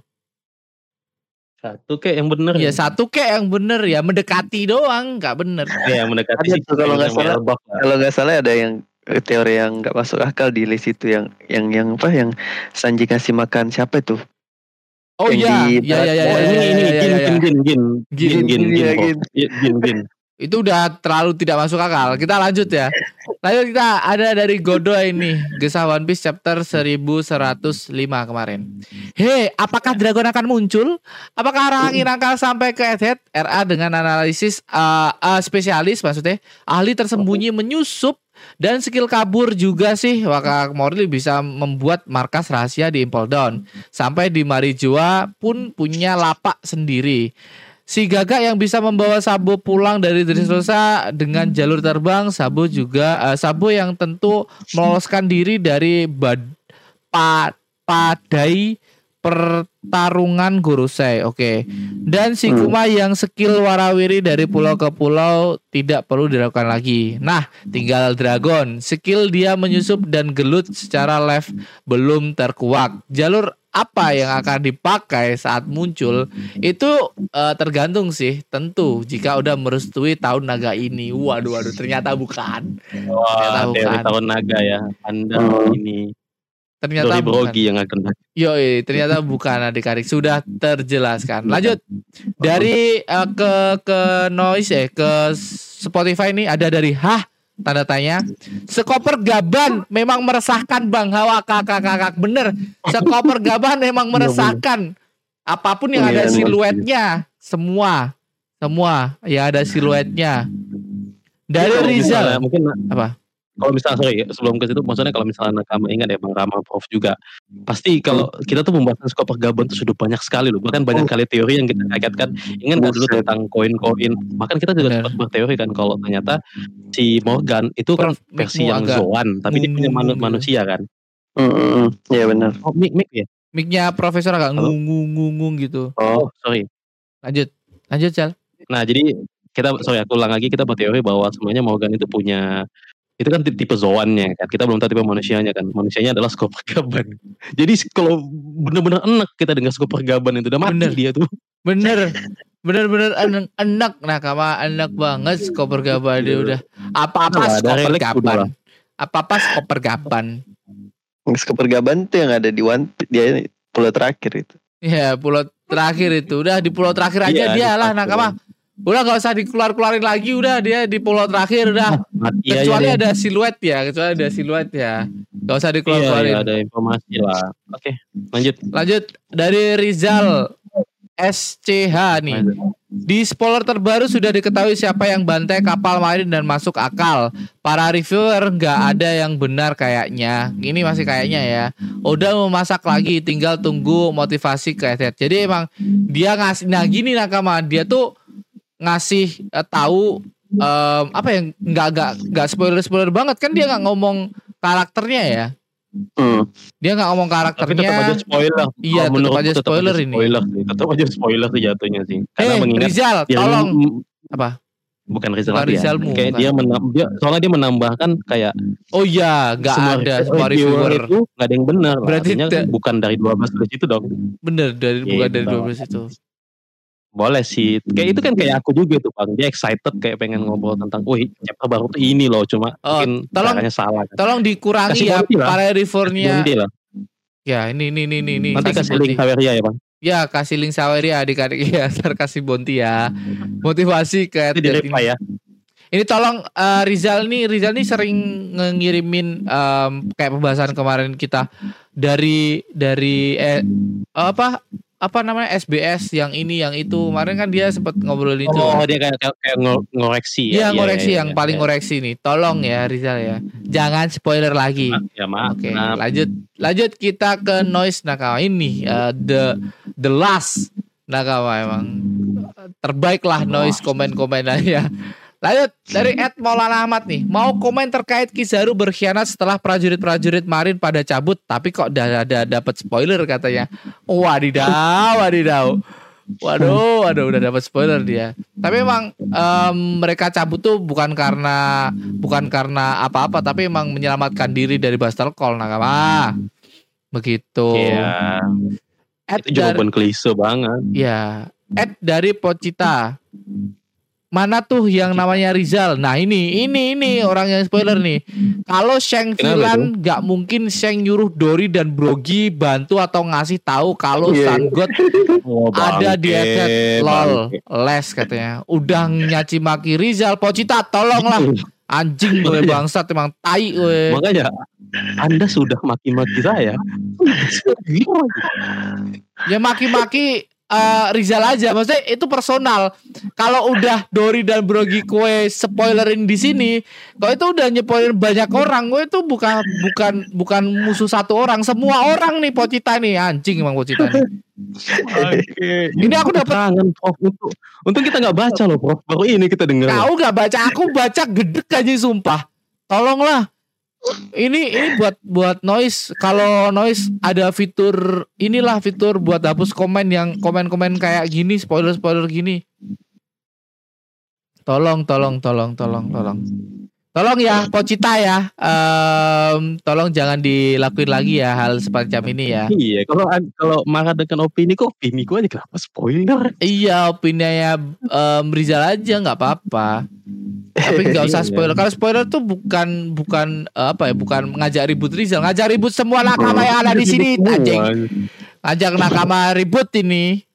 S3: Satu kayak yang bener
S1: Ya satu kek yang bener ya mendekati doang nggak bener.
S3: Ya, yang mendekati
S2: Ada kalau nggak salah. Kalau nggak salah ada yang eh, teori yang nggak masuk akal di list itu yang yang yang apa yang Sanji kasih makan siapa itu?
S1: Oh iya, iya iya iya iya,
S3: ini
S1: iya,
S3: ini
S1: iya,
S3: gin
S1: iya,
S3: gin
S1: iya.
S3: gin gin
S1: Gin,
S3: gin gin
S2: iya,
S3: gin
S2: gin.
S3: Bro. Iya, gin gin.
S1: Itu udah terlalu tidak masuk akal. Kita lanjut ya. Lanjut kita ada dari Godo ini, Gesah One Piece chapter 1105 kemarin. Hei, apakah Dragon akan muncul? Apakah orang angin akan sampai ke Earthhead? RA dengan analisis uh, uh, spesialis maksudnya ahli tersembunyi menyusup dan skill kabur juga sih Waka Morley bisa membuat markas rahasia di Impel Down sampai di Marijua pun punya lapak sendiri. Si Gaga yang bisa membawa Sabo pulang dari Dressrosa dengan jalur terbang, Sabo juga eh, Sabo yang tentu meloloskan diri dari bad, pa, padai pertarungan Gorosei. Oke. Dan si
S2: Hmm.
S1: Kuma yang skill warawiri dari pulau ke pulau tidak perlu dilakukan lagi. Nah, tinggal Dragon. Skill dia menyusup dan gelut secara left belum terkuak. Jalur apa yang akan dipakai saat muncul itu eh, tergantung sih tentu jika udah merestui tahun naga ini waduh waduh ternyata bukan
S3: Wah,
S1: Ternyata bukan.
S3: tahun naga ya. Anda
S2: Hmm.
S3: ini
S1: ternyata
S3: Dori
S1: bukan
S3: Brogi yang akan
S1: Yoi, ternyata bukan adik-adik sudah terjelaskan. Lanjut dari eh, ke ke noise ya ke Spotify ini ada dari hah tanda tanya. Sekoper gaban memang meresahkan Bang Hawa kakak kakak bener. Sekoper gaban memang meresahkan. Apa pun yang ada
S2: Iya, iya.
S1: siluetnya semua semua ya ada siluetnya. Dari Rizal
S3: mungkin
S1: Apa?
S3: Kalau misalnya sorry sebelum ke situ maksudnya kalau misalnya Nakama ingat ya Bang Rama Prof juga pasti kalau kita tuh pembahasan skop pergaban tuh sudah banyak sekali loh bahkan banyak
S2: Oh.
S3: kali teori yang kita kaitkan ingat nggak dulu tentang koin-koin bahkan kita juga sempat berteori kan kalau ternyata si Morgan itu kan
S1: Prof,
S3: versi yang
S1: agak
S3: Zoan tapi dia punya manu-
S1: ngung-ngung
S3: manusia kan
S2: Hmm, hmm, hmm. Iya benar.
S3: oh mic mic ya
S1: Mic-nya profesor agak
S3: Halo?
S1: ngung-ngung gitu.
S2: Oh,
S3: oh sorry
S1: Lanjut. Lanjut, Cal.
S3: Nah, jadi kita sorry aku ulang lagi kita berteori bahwa sebenarnya Morgan itu punya itu kan tipe zoannya kan. Kita belum tahu tipe manusianya kan. Manusianya adalah skop pergaban. Jadi kalau bener-bener enak kita dengar skop pergaban itu udah mati
S1: Bener.
S3: dia tuh.
S1: Bener Bener-bener enak, enak nakama enak banget skoper gaban dia udah apa-apa
S3: Udah, ada
S1: skoper
S3: relax udah
S1: gaban
S3: lah.
S1: apa-apa skoper gaban
S2: kepergaban tuh yang ada di One dia ini pulau terakhir itu.
S1: ya pulau terakhir itu udah di pulau terakhir aja
S3: Iya,
S1: dia
S3: di
S1: lah nakama udah gak usah dikeluar-keluarin lagi udah dia di pulau terakhir udah
S3: Mati aja
S1: kecuali
S3: dia.
S1: ada siluet ya kecuali ada siluet ya gak usah
S3: Iya,
S1: dikeluar-keluarin
S3: iya, ada informasi lah. Oke, lanjut.
S1: lanjut dari Rizal SCH nih Di spoiler terbaru sudah diketahui siapa yang bantai kapal marin dan masuk akal. Para reviewer nggak ada yang benar kayaknya. Ini masih kayaknya ya. Udah mau masak lagi, tinggal tunggu motivasi ke Ether. Jadi emang dia ngasih. Nah gini nakama, dia tuh ngasih eh, tahu em, apa yang nggak nggak nggak spoiler spoiler banget kan dia nggak ngomong karakternya ya.
S2: Hmm.
S1: Dia nggak ngomong
S3: Tapi tetap aja
S1: karakternya.
S3: spoiler.
S1: Iya,
S3: Kalau
S1: tetap aja
S3: tetap
S1: spoiler ini.
S3: Spoiler sih. Tetap aja spoiler sih jatuhnya sih. Karena
S1: Eh
S3: mengingat
S1: Rizal,
S3: yang-
S1: tolong. Apa?
S3: Bukan Rizal
S1: Bukan
S3: ya.
S1: Rizalmu,
S3: Kayak
S1: bukan.
S3: dia menambah, dia, soalnya dia menambahkan kayak
S1: Oh iya, nggak ada semua reviewer.
S3: itu nggak ada yang benar.
S1: Berarti
S3: Artinya bukan dari 12 dari situ dong.
S1: Bener dari bukan dari
S3: Gitu.
S1: 12 itu.
S3: Boleh sih. Kayak itu kan kayak aku juga tuh Bang. Dia excited kayak pengen ngobrol tentang, "Wih, chapter baru tuh ini loh." Cuma
S1: Oh,
S3: mungkin
S1: tolong-
S3: salah kan.
S1: Tolong dikurangi
S3: Kasih
S1: ya
S3: bonti lah.
S1: para reviewernya.
S3: Nanti lah.
S1: Ya, ini ini ini ini. ini.
S3: Nanti kasih link
S1: bonti.
S3: Saweria ya, Bang.
S1: Ya, kasih link Saweria adik-adik ya, ntar kasih bonti ya. Motivasi ke
S3: di
S1: ini.
S3: ya.
S1: Ini tolong eh, Rizal nih, Rizal nih sering ngirimin em, kayak pembahasan kemarin kita dari dari eh, apa apa namanya SBS yang ini yang itu kemarin kan dia sempat ngobrol itu.
S3: Oh, dia kayak kayak, kayak ngo- ngoreksi
S1: Iya
S3: ya.
S1: ngoreksi
S3: iya,
S1: yang
S3: iya,
S1: paling
S3: iya.
S1: ngoreksi nih. Tolong ya Rizal ya. Jangan spoiler lagi.
S3: Ya, maaf.
S1: Oke,
S3: maaf.
S1: lanjut lanjut kita ke noise nakama ini eh, the the last nakama emang terbaik lah noise komen-komenannya. Lanjut dari Ed Maulana Ahmad nih mau komen terkait Kizaru berkhianat setelah prajurit-prajurit marin pada cabut tapi kok udah ada dapat spoiler katanya. Wadidaw, wadidaw. Waduh, waduh udah dapat spoiler dia. Tapi emang em, mereka cabut tuh bukan karena bukan karena apa-apa, tapi emang menyelamatkan diri dari Buster Call nakama. Begitu.
S3: Iya.
S1: Ed
S3: Itu jawaban klise banget.
S1: ya, Ed dari Pocita. Mana tuh yang namanya Rizal? Nah ini, ini, ini orang yang spoiler nih. Kalau Sheng Vilan nggak mungkin Sheng nyuruh Dori dan Brogi bantu atau ngasih tahu kalau
S2: Iya.
S1: Sun God
S3: Oh,
S1: ada di headset lol les katanya udah nyaci maki Rizal Pocita tolonglah anjing gue
S3: Makanya.
S1: bangsat emang tai gue
S3: Makanya Anda sudah maki-maki saya.
S1: Ya maki-maki eh, Rizal aja maksudnya itu personal kalau udah Dori dan Brogi kue spoilerin di sini kok itu udah nyepoilerin banyak orang gue itu bukan bukan bukan musuh satu orang semua orang nih Pocita nih anjing emang Pocita nih Ini aku dapat-
S3: Prof. Untuk, untung kita nggak baca loh, Prof. Baru ini kita dengar.
S1: Kau gak baca, aku baca gedek aja sumpah. Tolonglah. Ini ini buat buat noise. Kalau noise ada fitur inilah fitur buat hapus komen yang komen-komen kayak gini, spoiler-spoiler gini. Tolong, tolong, tolong, tolong, tolong. Tolong ya, Pocita ya. Em, tolong jangan dilakuin lagi ya hal semacam ini ya.
S3: Iya, kalau kalau marah dengan opini kok opini gue aja kenapa spoiler?
S1: Iya, opininya em, Rizal aja nggak apa-apa. Tapi nggak usah
S3: Iya.
S1: spoiler. Kalau spoiler tuh bukan bukan eh, apa ya? Bukan ngajak ribut Rizal, ngajak ribut semua nakama yang ada di sini. Anjing, ngajak nakama ribut ini.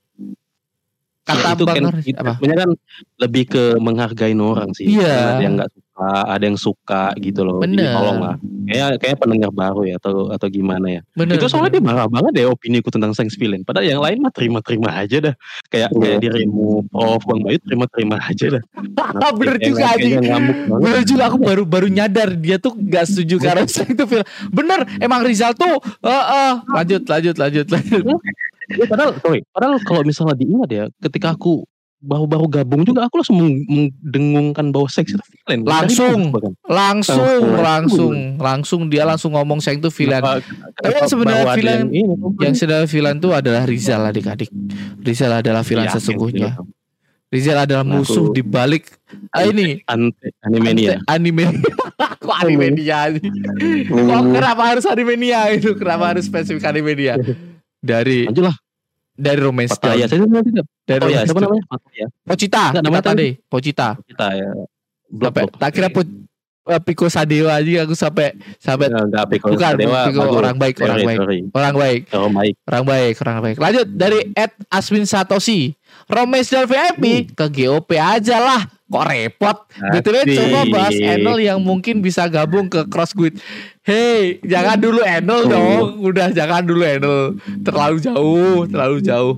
S1: Kata
S3: itu
S1: Bang
S3: kan
S1: Haris,
S3: itu
S1: apa?
S3: sebenarnya kan lebih ke menghargai orang sih.
S1: Iya.
S3: Ada yang nggak suka, ada yang suka gitu loh. Jadi
S1: Bener.
S3: tolong lah. Kayak kayak pendengar baru ya atau atau gimana ya.
S1: Bener,
S3: itu soalnya
S1: bener.
S3: dia marah banget deh opini ku tentang Saints Villain. Padahal yang lain mah terima-terima aja dah. Kayak
S2: Iya.
S3: kayak dirimu, Prof, Bang Bayu terima-terima aja dah.
S1: bener
S3: Kayak-
S1: juga
S3: banget.
S1: Bener juga aku baru baru nyadar dia tuh gak setuju karena itu film. Bener, emang Rizal tuh eh eh, lanjut lanjut lanjut lanjut.
S3: Ya, padahal, sorry, padahal kalau misalnya diingat ya, ketika aku baru-baru gabung juga aku langsung mendengungkan bahwa seks itu villain.
S1: Langsung.
S3: Bahkan.
S1: Langsung
S3: Langsung.
S1: langsung langsung dia langsung ngomong Seng tuh villain. Tapi
S3: kenapa
S1: sebenarnya villain
S3: yang
S1: Yang sebenarnya villain itu adalah Rizal adik-adik. Rizal adalah villain
S3: Yakin
S1: sesungguhnya.
S3: gitu.
S1: Rizal adalah
S3: Aku-
S1: musuh di balik ah, ini
S3: Ante, animania.
S1: ante- anime. Kok animania? Kok kenapa harus animania itu? Kenapa harus spesifik animania? Dari
S3: Lanjut lah.
S1: dari romance
S3: Pataya. Saya tidak.
S1: Dari
S3: Oh ya, siapa namanya? Pataya.
S1: Pocita. Kita
S3: namanya
S1: tadi. Pocita.
S3: Kita ya. Blok,
S1: Sampai
S3: blok.
S1: tak kira po, eh, Piko Sadewa aja aku sampai sampai
S3: Enggak, enggak, Piko
S1: bukan
S3: Sadewa,
S1: Piko
S3: bagus.
S1: orang baik, orang baik.
S3: sorry.
S1: orang baik.
S3: Orang baik.
S1: Orang baik, orang baik. Lanjut dari Ed Aswin Satoshi. Romes dan VIP ke GOP aja lah. Kok repot? BTW coba bahas Enel yang mungkin bisa gabung ke Cross Guild. Hey, jangan dulu Enel dong. Udah jangan dulu Enel. Terlalu jauh, terlalu jauh.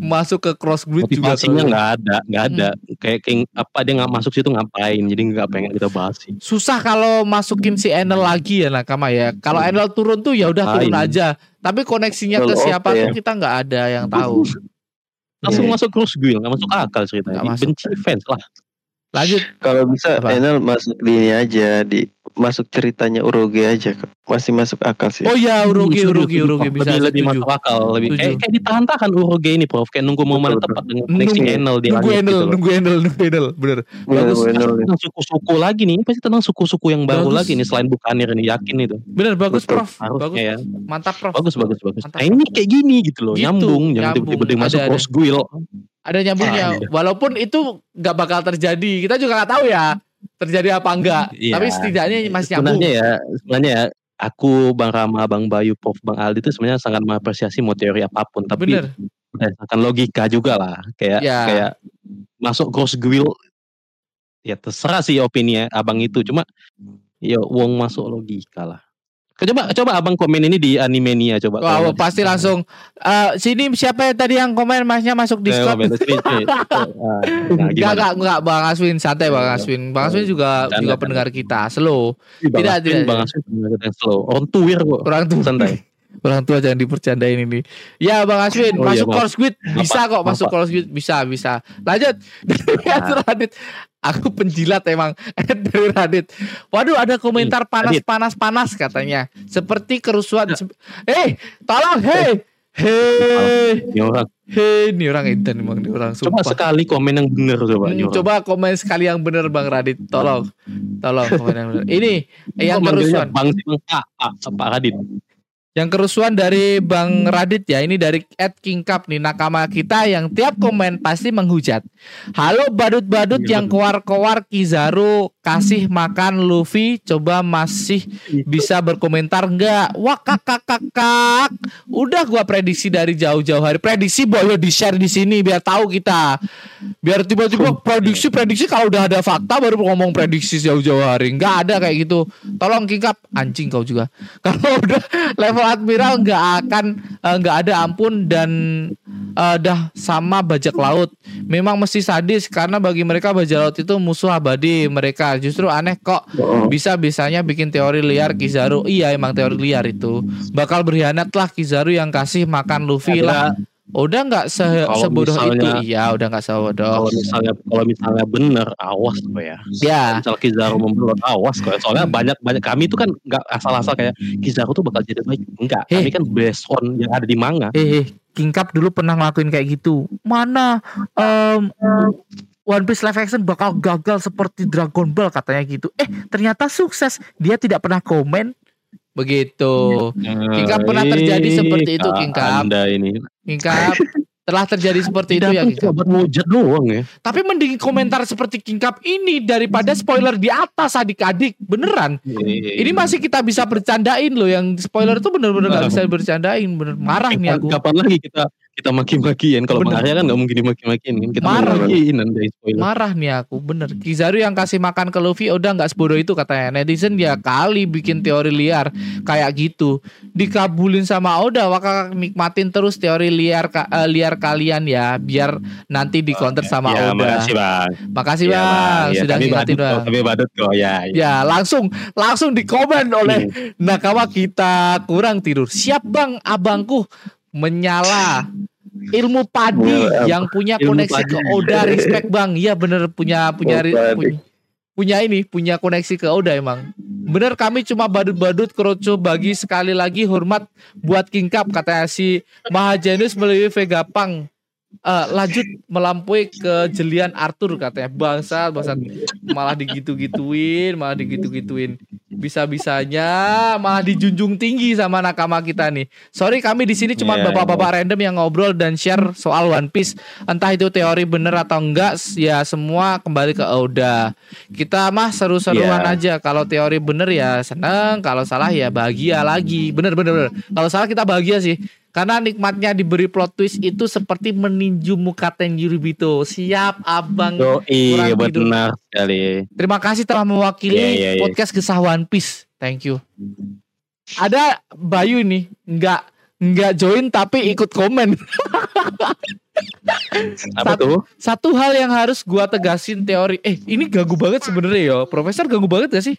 S1: Masuk ke Cross Guild juga
S3: Motivasinya nggak ada, nggak ada. Kayak, kayak apa dia nggak masuk situ ngapain? Jadi nggak pengen kita bahas sih.
S1: susah kalau masukin si Enel lagi ya nakama ya. Kalau Enel turun tuh ya udah turun aja. Tapi koneksinya ke siapa tuh kita nggak ada yang tahu.
S3: Langsung
S2: Iya.
S3: masuk cross guild, nggak masuk akal ceritanya. Benci fans lah.
S1: Lanjut
S2: Kalau bisa
S1: Apa?
S2: Enel masuk di ini aja di masuk ceritanya Uroge aja masih masuk akal sih.
S1: Oh iya Uroge
S3: Setuju,
S1: Uroge
S3: setuju,
S1: Uroge
S3: Prof.
S1: bisa
S3: lebih, lebih masuk akal lebih kayak, kayak ditahan-tahan Uroge ini Prof kayak nunggu momen yang
S2: Betul,
S3: tepat dengan
S1: Nunggu-
S3: Enel di
S1: Nunggu Enel,
S3: gitu
S1: nunggu Enel, nunggu Enel, bener.
S2: Bener,
S1: bagus.
S2: Enel.
S3: tentang suku-suku lagi nih pasti tentang suku-suku yang baru
S1: Bagus.
S3: lagi nih selain Bukanir ini yakin itu
S1: Bener bagus
S2: Betul.
S1: Prof. Bagus.
S3: harusnya ya
S1: Mantap Prof.
S3: bagus bagus bagus
S1: Mantap.
S3: nah ini kayak gini gitu loh
S1: Gitu,
S3: nyambung jangan
S1: nyambung.
S3: tiba-tiba dia masuk guild
S1: Ada nyambungnya.
S3: Ah,
S1: Walaupun itu nggak bakal terjadi. Kita juga nggak tahu ya terjadi apa enggak.
S3: Iya.
S1: Tapi setidaknya masih nyambung.
S3: sebenarnya ya sebenarnya ya aku Bang Rama Bang Bayu Prof Bang Aldi itu sebenarnya sangat mengapresiasi mau teori apa pun tapi
S1: Bener.
S3: berdasarkan logika juga lah kayak
S1: Ya.
S3: kayak masuk cross guild ya terserah sih opini ya abang itu cuma ya wong masuk logika lah coba coba abang komen ini di animenia coba Kalau-
S1: pasti langsung eh, sini siapa yang tadi yang komen masnya masuk
S3: Eh,
S1: Discord?
S3: komen, sini, sini. Ah, nah,
S1: Enggak,
S3: gimana?
S1: enggak, enggak, Bang Aswin, santai Bang
S3: Ya,
S1: Aswin. Bang Aswin juga
S3: Canda,
S1: juga
S3: canda.
S1: pendengar kita, slow.
S3: Bang
S1: Tidak,
S3: Aswin,
S1: tidak,
S3: Bang. Aswin pendengar yang slow on tuir kok
S1: Orang tua,
S3: santai
S1: orang tua jangan dipercandain ini. Ya Bang Aswin,
S3: Oh, iya,
S1: masuk
S3: maaf.
S1: course Squid bisa kok, masuk course Squid bisa, bisa. Lanjut. Dari Radit. Aku penjilat emang dari Radit. Waduh, ada komentar panas
S3: Radit.
S1: panas panas katanya. Seperti kerusuhan. Eh, tolong, hei. Hei,
S3: Ini orang.
S1: hei, ini orang Eden emang ini orang
S3: Coba
S1: sumpah.
S3: sekali komen yang bener coba.
S1: Hmm, coba komen sekali yang bener Bang Radit, tolong, tolong komen yang bener. Ini yang kerusuhan,
S3: Bang Pak, Pak Radit.
S1: Yang kerusuhan dari Bang Radit ya, ini dari Ed King Cup nih nakama kita yang tiap komen pasti menghujat. Halo badut-badut
S3: Iya,
S1: yang kowar-kowar Kizaru kasih makan Luffy, coba masih bisa berkomentar enggak? Wah kakak kakak, udah gua prediksi dari jauh-jauh hari. Prediksi boleh di share di sini biar tahu kita. Biar tiba-tiba prediksi prediksi kalau udah ada fakta baru ngomong prediksi jauh-jauh hari. Enggak ada kayak gitu. Tolong kingkap anjing kau juga. Kalau udah level admiral nggak akan eh, nggak ada ampun dan eh, dah sama bajak laut. Memang mesti sadis karena bagi mereka bajak laut itu musuh abadi mereka. Justru aneh kok bisa bisanya bikin teori liar Kizaru. Iya emang teori liar itu. Bakal berkhianat lah Kizaru yang kasih makan Luffy lah. Udah nggak se
S3: Kalau
S1: sebodoh
S3: misalnya-
S1: itu. Iya udah nggak sebodoh.
S3: Kalau misalnya kalau misalnya bener, awas kok ya.
S1: Ya.
S3: Misal Kizaru membelot, awas kok. ya. Soalnya banyak banyak kami itu kan nggak asal-asal kayak Kizaru tuh bakal jadi baik. Enggak,
S1: Eh.
S3: kami kan based on yang ada di manga.
S1: Eh, eh, King Cup dulu pernah ngelakuin kayak gitu. Mana em, One Piece live action bakal gagal seperti Dragon Ball katanya gitu. Eh, ternyata sukses. Dia tidak pernah komen. Begitu. King Cup pernah terjadi seperti itu, King Cup.
S3: Anda ini.
S1: King Cup telah terjadi seperti itu ya King Cup.
S3: doang ya.
S1: Tapi mending komentar seperti King Cup ini daripada spoiler di atas adik-adik. Beneran. Ini masih kita bisa bercandain loh. Yang spoiler itu bener-bener gak bisa bercandain. Bener marah nih aku.
S3: Kapan lagi kita kita maki-makian kalau. Bang Arya kan nggak mungkin dimaki-makiin kan? Kita
S1: Marah.
S3: spoiler.
S1: Marah nih aku bener. Kizaru yang kasih makan ke Luffy Udah gak sebodoh itu katanya. Netizen ya kali bikin teori liar Kayak gitu. Dikabulin sama Oda Maka nikmatin terus teori liar eh, liar kalian ya Biar nanti di counter sama
S3: ya,
S1: Oda.
S3: makasih bang.
S1: Makasih
S3: Ya,
S1: bang.
S3: Ya,
S1: Sudah
S3: kok,
S1: bang.
S3: kami badut kok. Ya. ya.
S1: Ya langsung Langsung dikomen oleh Nakama kita. Kurang tidur. Siap bang. Abangku Menyala ilmu padi. Yang punya
S3: Ilmu
S1: koneksi
S3: padi.
S1: ke Oda respect bang. Iya bener. Punya punya,
S2: Oh,
S1: punya punya ini punya koneksi ke Oda emang. Bener kami cuma badut-badut keroco bagi sekali lagi hormat buat King Cup katanya si Mahajanus melalui Vega Pang Eh, lanjut melampaui kejelian Arthur katanya. Bangsa bangsa malah digitu-gituin malah digitu-gituin bisa-bisanya malah dijunjung tinggi sama nakama kita nih. Sorry kami di sini cuma
S3: Iya,
S1: bapak-bapak random yang ngobrol dan share soal One Piece. Entah itu teori bener atau enggak ya semua kembali ke Oda. Kita mah seru-seruan
S3: Iya.
S1: aja. Kalau teori bener ya seneng kalau salah ya bahagia lagi. Bener bener bener. Kalau salah kita bahagia sih karena nikmatnya diberi plot twist itu seperti meninju muka Tenjuribito. Siap abang. Kurang tidur.
S3: benar sekali.
S1: Terima kasih telah mewakili
S3: Iya, iya, iya.
S1: podcast kisah One Piece. Thank you. Ada Bayu nih, nggak nggak join tapi ikut komen.
S3: Apa
S1: Satu-
S3: tuh?
S1: Satu hal yang harus gua tegasin teori. Eh, ini ganggu banget sebenarnya ya. Profesor ganggu banget gak sih?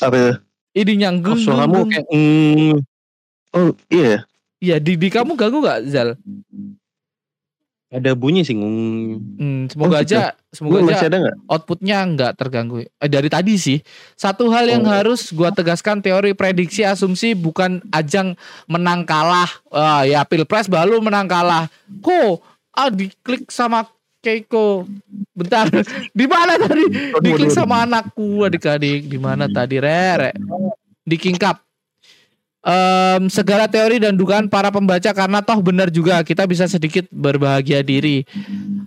S2: Apa itu?
S1: Ini yang
S3: Oh, kayak mm,
S2: Oh iya.
S1: Iya, di, di kamu ganggu gak Zal?
S3: ada bunyi sih. Mm.
S1: Hmm, semoga
S2: Oh,
S1: aja, semoga aja
S2: ada nggak?
S1: outputnya nggak terganggu. Eh, dari tadi sih, satu hal yang
S2: Oh.
S1: harus gua tegaskan teori prediksi asumsi bukan ajang menang kalah. Wah, ya pilpres baru menang kalah. Kok ah diklik sama Keiko. Bentar, di mana tadi? Diklik sama anakku adik-adik. Di mana tadi Rere? Di King Em, segala teori dan dugaan para pembaca karena toh benar juga kita bisa sedikit berbahagia diri.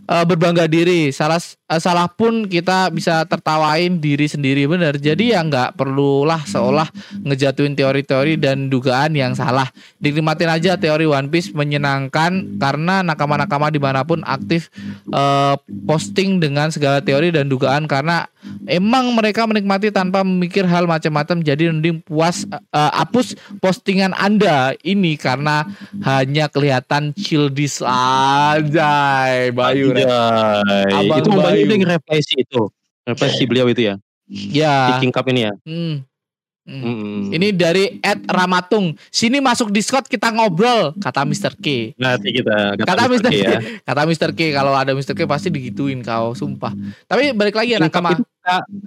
S1: Eh, berbangga diri. Salah eh, salah pun kita bisa tertawain diri sendiri bener jadi ya nggak perlulah seolah ngejatuhin teori-teori dan dugaan yang salah. Dinikmatin aja teori One Piece menyenangkan karena nakama-nakama di mana pun aktif eh, posting dengan segala teori dan dugaan. Karena emang mereka menikmati tanpa memikir hal macam-macam jadi mending puas eh, hapus postingan anda ini karena hanya kelihatan childish aja Bayu Rek.
S3: Anjay.
S1: Abang
S3: itu
S1: Bayu.
S3: Yu udah nge-reply si itu. Reply si beliau itu ya.
S1: Ya
S3: King Cup ini ya.
S1: hmm. Hmm. Ini dari Ed Ramatung. Sini masuk Discord kita ngobrol, kata Mr. K.
S3: Nanti kita
S1: Kata Mr. K,
S3: ya.
S1: kata Mr. K kalau ada Mr. K pasti digituin kau, sumpah. Tapi balik lagi ya nakama.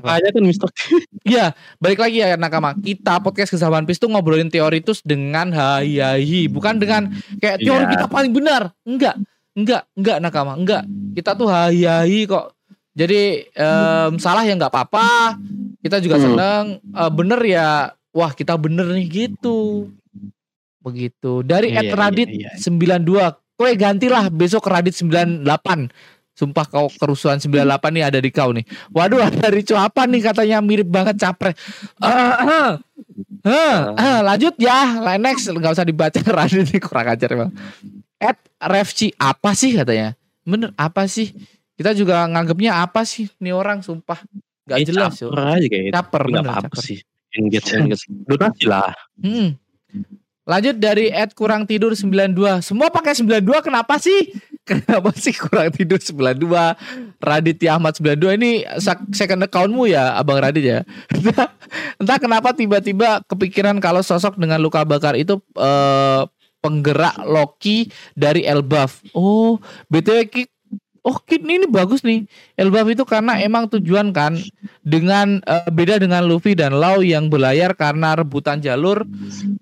S3: Kayaknya kan Mister
S1: Iya, balik lagi ya nakama. Kita podcast kesabaran pis tuh ngobrolin teori itu dengan hayahi, bukan dengan kayak teori
S3: Iya.
S1: kita paling benar. Enggak, enggak, enggak nakama, enggak. Kita tuh hayahi kok. Jadi em, salah ya nggak apa-apa. Kita juga
S3: Hmm.
S1: seneng. Eh, bener ya, wah kita bener nih gitu. Begitu. Dari
S3: Iya,
S1: Ed
S3: iya,
S1: Radit
S3: iya.
S1: 92. Kowe gantilah besok Radit 98. Sumpah kau kerusuhan 98 nih ada di kau nih. Waduh ada Rico apa nih katanya mirip banget capres. Ah, ah. Ah, ah, lanjut ya. Next nggak usah dibaca Radit ini kurang ajar emang. Ed Refci apa sih katanya? Bener apa sih? Kita juga nganggapnya apa sih nih orang sumpah. Gak
S3: Eh,
S1: jelas yo.
S3: caper aja kayak
S1: Caper bener.
S3: apa-apa
S1: caper.
S3: sih. Engage engage. Donasi lah.
S1: Hmm. Lanjut dari Ed kurang tidur 92. Semua pakai 92 kenapa sih? Kenapa sih kurang tidur 92? Raditya Ahmad 92 ini second accountmu ya Abang Radit ya. Entah, entah kenapa tiba-tiba kepikiran kalau sosok dengan luka bakar itu eh, penggerak Loki dari Elbaf. Oh, BTW Ki- Oh ini bagus nih. Elbaf itu karena emang tujuan kan Dengan eh, beda dengan Luffy dan Lau yang berlayar karena rebutan jalur.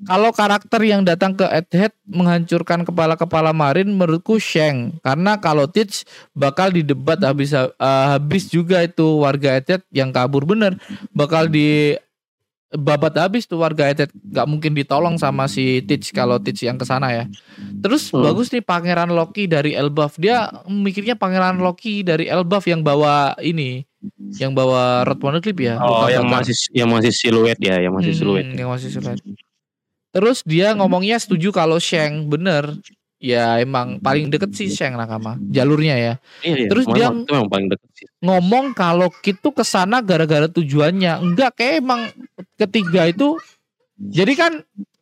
S1: Kalau karakter yang datang ke Egghead menghancurkan kepala-kepala marin menurutku Shang. Karena kalau Teach bakal didebat habis eh, habis juga itu warga Egghead yang kabur. Bener bakal di babat habis tuh warga Egghead gak mungkin ditolong sama si Teach kalau Teach yang ke sana ya terus
S3: Hmm.
S1: bagus nih pangeran Loki dari Elbaf dia mikirnya pangeran Loki dari Elbaf yang bawa ini yang bawa Rod Poneglyph ya
S3: Oh, yang
S1: bakar.
S3: masih yang masih siluet ya, yang masih
S1: Hmm,
S3: siluet.
S1: Yang masih siluet. Terus dia ngomongnya setuju kalau Sheng bener. Ya emang paling deket sih Sheng Nakama jalurnya ya.
S3: Iya, iya.
S1: Terus
S3: Memang
S1: dia-
S3: itu memang paling dekat sih.
S1: Ngomong kalau Kit tuh ke sana gara-gara tujuannya. Enggak kayak emang ketiga itu. Jadi kan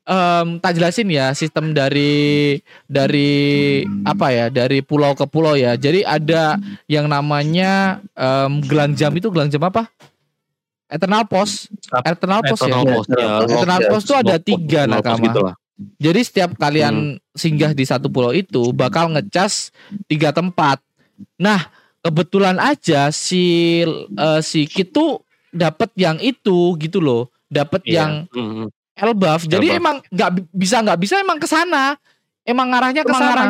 S1: em, tak jelasin ya sistem dari dari apa ya dari pulau ke pulau ya. Jadi ada yang namanya em, gelang jam itu gelang jam apa? Eternal Post. Eternal Post ya.
S3: Eternal Post, ya.
S1: Eternal Post tuh ada tiga nakama.
S3: gitu lah.
S1: Jadi setiap kalian singgah di satu pulau itu bakal ngecas tiga tempat. Nah, kebetulan aja si eh, si Kit tuh dapat yang itu gitu loh. Dapat
S3: Iya.
S1: yang
S3: Mm, mm.
S1: Elbaf. Jadi
S3: Elbaf.
S1: emang nggak bi- bisa nggak bisa emang ke sana. Emang ngarahnya ke sana.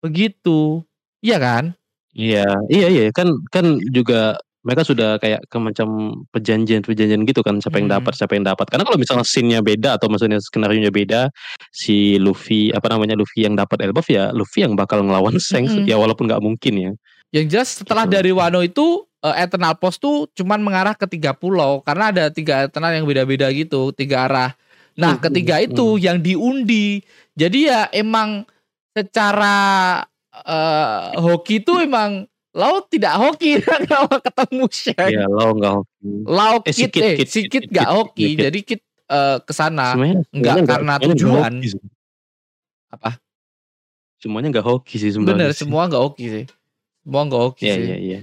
S1: Begitu. Iya kan?
S3: Iya, iya, iya. Kan kan juga mereka sudah kayak ke macam perjanjian-perjanjian gitu kan siapa yang
S1: Hmm.
S3: dapat siapa yang dapat karena kalau misalnya scene-nya beda atau maksudnya skenario nya beda si Luffy apa namanya Luffy yang dapat Elbaf ya Luffy yang bakal ngelawan Shanks
S1: Mm-mm.
S3: ya walaupun nggak mungkin ya
S1: Yang jelas setelah
S3: Gitu.
S1: dari Wano itu eh, Eternal Post tuh cuman mengarah ke tiga pulau karena ada tiga Eternal yang beda-beda gitu, tiga arah. Nah,
S3: Hmm,
S1: ketiga
S3: hmm,
S1: itu yang diundi. Jadi ya emang secara eh, hoki tuh emang Lau tidak hoki kalau ketemu Shaq.
S3: ya lo nggak
S1: Lau
S3: Eh, si
S1: kit,
S3: Kit,
S1: eh,
S3: Kit,
S1: si
S3: Kit,
S1: kit
S3: Kit,
S1: gak
S3: Kit,
S1: hoki.
S3: Kit.
S1: Jadi kit eh,
S3: ke
S1: sana
S3: semuanya
S1: karena
S3: semuanya nggak
S1: tujuan.
S3: hoki.
S1: Apa?
S3: semuanya nggak hoki sih sebenarnya
S1: Bener,
S3: sih.
S1: semua gak hoki sih. Semua gak hoki
S3: iya
S1: sih.
S3: iya iya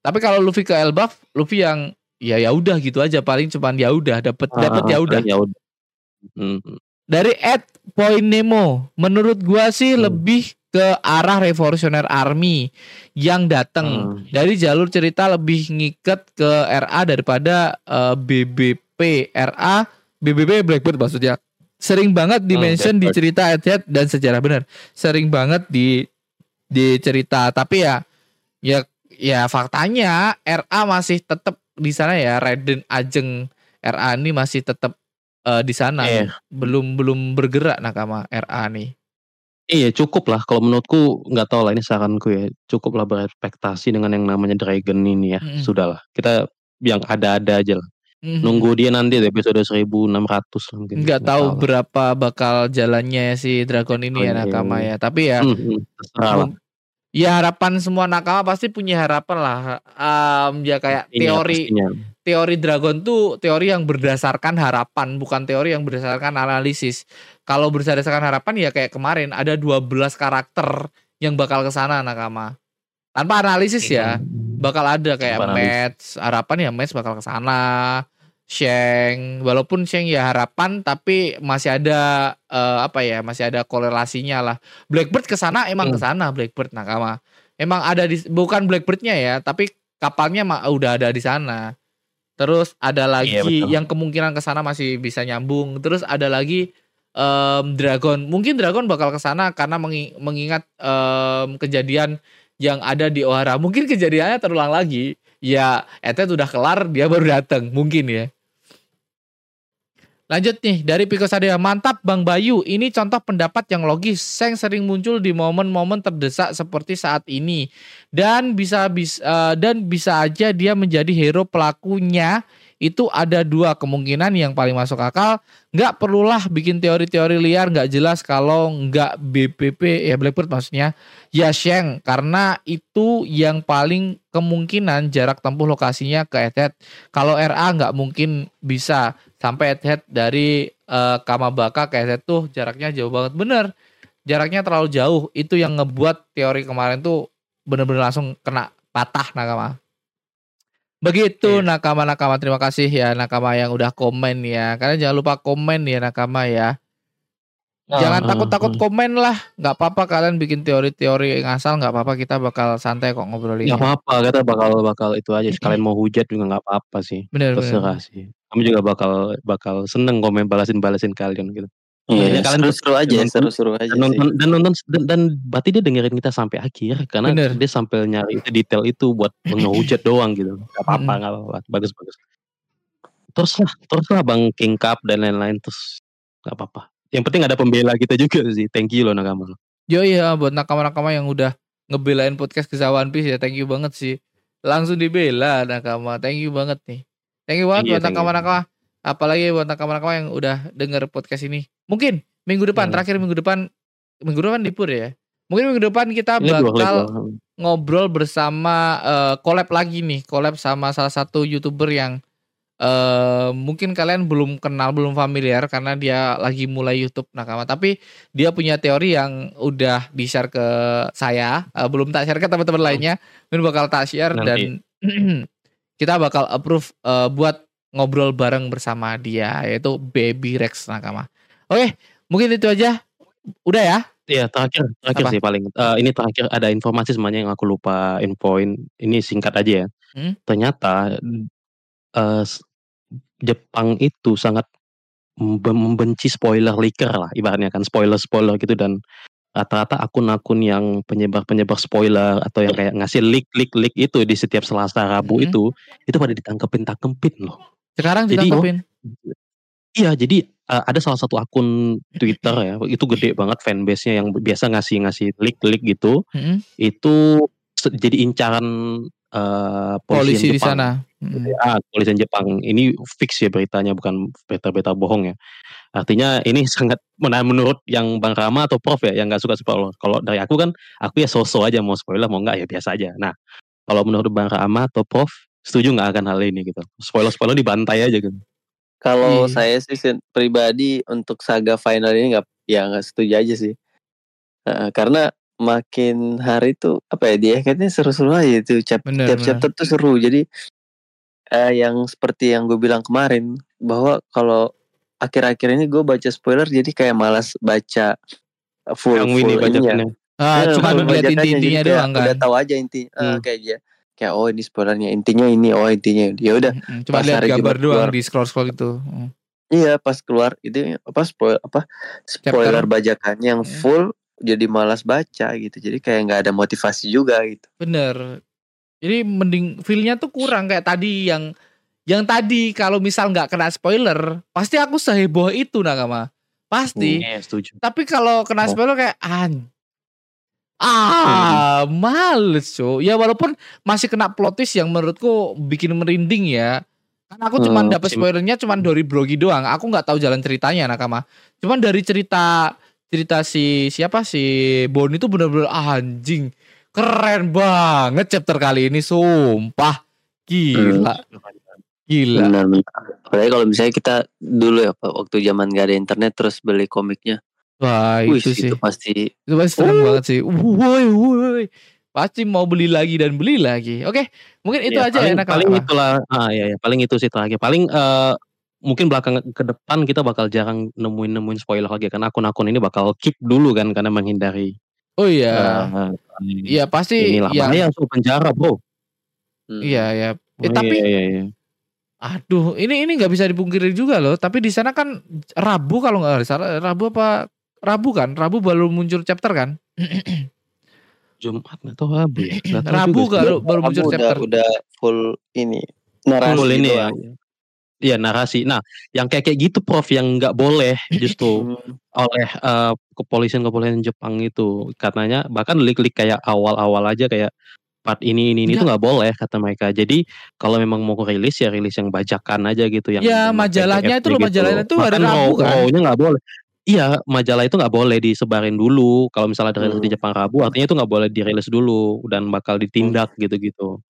S1: Tapi kalau Luffy ke Elbaf, Luffy yang ya ya udah gitu aja paling cuman ya udah dapat dapat
S3: Ah,
S1: ya udah.
S3: ya udah hmm.
S1: Dari Ed Point Nemo, menurut gua sih
S3: Hmm.
S1: lebih ke arah Revolutionary Army yang datang.
S3: Hmm.
S1: Dari jalur cerita lebih ngiket ke RA daripada eh, BBP RA BBB Blackbird maksudnya. Sering banget di
S3: Oh,
S1: mention di
S3: Blackbird.
S1: cerita Ed dan sejarah benar. Sering banget di di cerita tapi ya ya ya faktanya RA masih tetap di sana ya Raiden Ajeng RA ini masih tetap eh, di sana
S3: Iya.
S1: belum belum bergerak nakama RA nih.
S3: Iya cukup lah kalau menurutku nggak tahu lah ini saranku ya cukup lah berekspektasi dengan yang namanya Dragon ini ya
S1: Mm-mm.
S3: sudahlah kita yang ada-ada aja lah
S1: Mhm.
S3: nunggu dia nanti di episode 1600 lah mungkin
S1: nggak tahu
S3: lah.
S1: berapa bakal jalannya si Dragon ini ya
S3: Oh, iya,
S1: nakama
S3: iya.
S1: ya. Tapi ya
S3: Hmm, hmm, terserah lah.
S1: mung- ya harapan semua nakama pasti punya harapan lah. Em, ya kayak
S3: Pastinya,
S1: teori
S3: pastinya.
S1: Teori Dragon tuh teori yang berdasarkan harapan, bukan teori yang berdasarkan analisis. Kalau berdasarkan harapan ya kayak kemarin ada 12 karakter yang bakal ke sana nakama. Tanpa analisis ya, bakal ada kayak match, harapan ya match bakal ke sana. Sheng walaupun Sheng ya harapan tapi masih ada eh, apa ya masih ada korelasinya lah Blackbird ke sana emang ke
S3: Hmm.
S1: sana Blackbird nakama emang ada di bukan Blackbirdnya ya tapi kapalnya mah udah ada di sana terus ada lagi
S3: Iya, betul.
S1: yang kemungkinan ke sana masih bisa nyambung. Terus ada lagi em, Dragon. Mungkin Dragon bakal ke sana karena mengi- mengingat em, kejadian yang ada di Ohara. Mungkin kejadiannya terulang lagi. Ya Etet udah kelar dia baru datang mungkin ya Lanjut nih dari Piko Sadea. Mantap Bang Bayu. Ini contoh pendapat yang logis. Seng sering muncul di momen-momen terdesak seperti saat ini. Dan bisa bis, eh, dan bisa aja dia menjadi hero pelakunya itu ada dua kemungkinan yang paling masuk akal. Nggak perlulah bikin teori-teori liar nggak jelas kalau nggak BPP ya Blackbird maksudnya ya Sheng karena itu yang paling kemungkinan jarak tempuh lokasinya ke Etet kalau RA nggak mungkin bisa sampai head dari eh, Kamabaka ke head tuh jaraknya jauh banget. Bener jaraknya terlalu jauh. Itu yang ngebuat teori kemarin tuh bener-bener langsung kena patah nakama begitu
S3: Iya.
S1: nakama nakama terima kasih ya nakama yang udah komen ya karena jangan lupa komen ya nakama ya jangan
S3: Ah,
S1: takut-takut
S3: ah.
S1: komen lah nggak apa-apa kalian bikin teori-teori ngasal nggak apa-apa kita bakal santai kok ngobrolin
S3: Nggak apa-apa, kita bakal bakal itu aja sekalian mau hujat juga nggak apa-apa sih.
S1: bener bener
S3: Terserah sih. Kami juga bakal bakal seneng komen balasin-balasin kalian gitu.
S2: Iya,
S3: kalian
S2: seru-seru aja,
S3: nonton-
S2: seru-seru aja
S3: Dan
S2: sih.
S3: nonton dan nonton dan, dan berarti dia dengerin kita sampai akhir karena
S1: Bener.
S3: dia sampai nyari itu detail itu buat ngehujat doang gitu. Gak apa-apa,
S1: Mm-mm.
S3: nggak apa-apa. Bagus bagus. Teruslah, teruslah Bang King Cup dan lain-lain terus nggak apa-apa. Yang penting ada pembela kita juga sih. Thank you loh Nakama.
S1: Yo iya buat nakama-nakama yang udah ngebelain podcast kisah One Piece ya thank you banget sih. Langsung dibela nakama. Thank you banget nih. Thank you banget
S3: Iya,
S1: buat nakama-nakama. Apalagi buat nakama-nakama yang udah denger podcast ini. Mungkin minggu depan
S3: Hmm.
S1: terakhir minggu depan minggu depan libur ya. Mungkin minggu depan kita
S3: Ini
S1: bakal ngobrol bersama eh, collab lagi nih, collab sama salah satu YouTuber yang eh mungkin kalian belum kenal, belum familiar karena dia lagi mulai YouTube nakama. Tapi dia punya teori yang udah di-share ke saya, eh, belum tak share ke teman-teman lainnya. Mungkin bakal tak share
S3: Nanti.
S1: dan kita bakal approve eh, buat ngobrol bareng bersama dia yaitu Baby Rex nakama. Oke, mungkin itu aja. Udah ya?
S3: Iya terakhir terakhir
S1: Apa?
S3: sih paling Eh, ini terakhir ada informasi sebenarnya yang aku lupa infoin ini singkat aja ya
S1: Hmm?
S3: ternyata eh, s- Jepang itu sangat membe- membenci spoiler leaker lah ibaratnya kan spoiler spoiler gitu dan rata-rata akun-akun yang penyebar-penyebar spoiler atau yang kayak ngasih leak leak leak itu di setiap Selasa Rabu
S1: Hmm.
S3: itu itu pada ditangkepin tangkepin loh
S1: Sekarang
S3: Jadi-
S1: ditangkapin.
S3: Iya, jadi uh, ada salah satu akun Twitter ya, itu gede banget fanbase-nya yang biasa ngasih-ngasih leak-leak gitu.
S1: Mm-mm.
S3: Itu jadi incaran uh,
S1: polisi di sana. Mm.
S3: Ah, kepolisian Jepang. Ini fix ya beritanya, bukan berita-berita bohong ya. Artinya ini sangat menurut yang Bang Rama atau Prof ya, yang nggak suka spoiler. Kalau dari aku kan, aku ya sosok aja mau spoiler mau nggak ya biasa aja. Nah, kalau menurut Bang Rama atau Prof, setuju nggak akan hal ini gitu? Spoiler-spoiler dibantai aja gitu.
S2: Kalau
S1: Iya.
S2: saya sih pribadi untuk saga final ini nggak ya nggak setuju aja sih. Heeh, karena makin hari tuh apa ya dia kayaknya seru-seru aja itu chap
S1: Bener,
S2: tiap
S1: bener.
S2: chapter tuh seru. Jadi eh, yang seperti yang gue bilang kemarin bahwa kalau akhir-akhir ini gue baca spoiler jadi kayak malas baca full
S3: yang
S2: full
S3: ini bacakannya.
S1: Ah,
S2: Eh,
S1: cuma
S2: jadi kayak
S1: doang kan.
S2: Udah tahu aja inti
S3: Hmm.
S2: kayak dia kayak oh ini spoilernya intinya ini oh intinya ini. ya udah
S1: Cuma
S2: pas
S1: lihat
S2: hari
S1: gambar doang
S2: keluar.
S1: di scroll-scroll itu. Mm.
S2: Iya pas keluar itu apa spoil apa spoiler bajakannya yang
S1: Hmm.
S2: full jadi malas baca gitu jadi kayak nggak ada motivasi juga gitu.
S1: Bener. Jadi mending feel-nya tuh kurang kayak tadi yang yang tadi kalau misal nggak kena spoiler, pasti aku seheboh itu nakama. Pasti.
S3: Iya, setuju.
S1: Tapi kalau kena spoiler kayak an Ah, males cuy. Ya walaupun masih kena plot twist yang menurutku bikin merinding ya. Kan aku cuman
S2: Hmm,
S1: dapat spoilernya cuman dari Brogi doang. Aku nggak tahu jalan ceritanya nakama. Cuman dari cerita cerita si siapa si Bon itu bener-bener ah, anjing keren banget chapter kali ini sumpah gila gila
S2: Benar benar. Apalagi kalau misalnya kita dulu ya waktu zaman nggak ada internet terus beli komiknya.
S1: Wah
S2: Wih,
S1: itu sih
S2: itu pasti
S1: itu pasti serem
S2: Oh.
S1: banget sih woi woi pasti mau beli lagi dan beli lagi. Oke, mungkin itu
S3: Ya,
S1: aja
S3: paling,
S1: ya
S3: paling
S1: nakama.
S3: itulah ah ya, ya paling itu sih terakhir paling eh, mungkin belakang ke depan kita bakal jarang nemuin nemuin spoiler lagi karena akun-akun ini bakal keep dulu kan karena menghindari
S1: Oh iya.
S3: eh,
S1: Iya pasti
S3: inilah
S1: yang
S3: bahaya masuk penjara bro
S1: iya ya. Eh,
S3: Oh,
S1: tapi
S3: iya, iya, iya.
S1: aduh, ini ini nggak bisa dipungkiri juga loh. Tapi di sana kan Rabu kalau nggak salah Rabu apa Rabu kan? Rabu baru muncul chapter kan?
S3: Jumat atau Rabu ya
S1: Rabu baru baru muncul
S4: udah
S1: chapter.
S4: udah full ini narasi
S3: Full ini ya.
S4: doang.
S3: Iya narasi. Nah, yang kayak kayak gitu Prof yang nggak boleh justru
S4: Hmm.
S3: oleh eh, kepolisian-kepolisian Jepang itu katanya bahkan lik-lik kayak awal-awal aja kayak part ini ini ini
S1: Nggak.
S3: tuh nggak boleh kata mereka. Jadi kalau memang mau rilis ya rilis yang bajakan aja gitu yang
S1: Ya,
S3: memang
S1: majalahnya itu loh,
S3: gitu.
S1: majalahnya itu
S3: Bahkan
S1: Rabu kan?
S3: raw-nya nggak boleh. Iya, majalah itu nggak boleh disebarin dulu. Kalau misalnya dirilis di
S4: Hmm.
S3: Jepang Rabu, artinya itu nggak boleh dirilis dulu dan bakal ditindak gitu-gitu.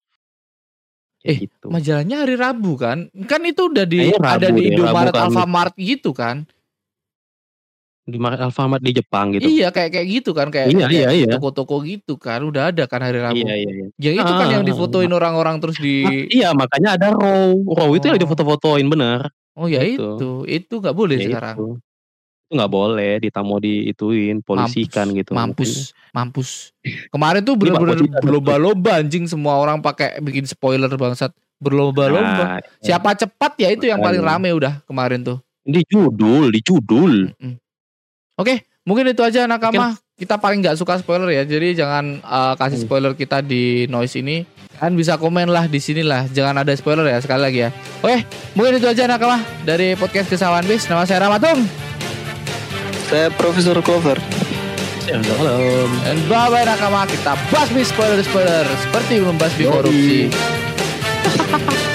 S3: Kayak
S1: Eh,
S3: gitu.
S1: Majalahnya hari Rabu kan? Kan itu udah di
S3: Kayaknya
S1: ada
S3: Rabu
S1: di Indomaret
S3: Kamis.
S1: Alfamart gitu kan?
S3: Di Alfamart di Jepang gitu.
S1: Iya kayak kayak gitu kan kayak
S3: Iya, iya,
S1: kayak
S3: iya.
S1: toko-toko gitu kan udah ada kan hari Rabu.
S3: Iya, iya, iya.
S1: Yang itu kan
S3: Ah,
S1: yang difotoin orang-orang terus di
S3: iya, makanya ada raw. Raw itu yang
S1: Oh.
S3: difoto-fotoin bener.
S1: Oh ya
S3: gitu.
S1: itu, itu nggak boleh
S3: Ya
S1: sekarang.
S3: itu. Itu nggak boleh ditamu diituin, polisikan gitu.
S1: Mampus, mampus. Kemarin tuh bener-bener berlomba-lomba anjing semua orang pakai bikin spoiler bangsat. Berlomba-lomba.
S3: Nah,
S1: Siapa cepat ya itu yang paling rame udah kemarin tuh.
S3: di judul, di judul.
S1: Mm-mm. Oke, mungkin itu aja nakama. Kita paling nggak suka spoiler ya. Jadi jangan uh, kasih
S3: Hmm.
S1: spoiler kita di noise ini. Kan bisa komen lah di sini lah. Jangan ada spoiler ya sekali lagi ya. Oke, mungkin itu aja nakama dari podcast Kesawan Bis. Nama saya Ramatung.
S4: Saya Profesor Clover.
S3: Halo.
S1: Dan bye bye nakama. Kita basmi spoiler spoiler seperti membasmi korupsi.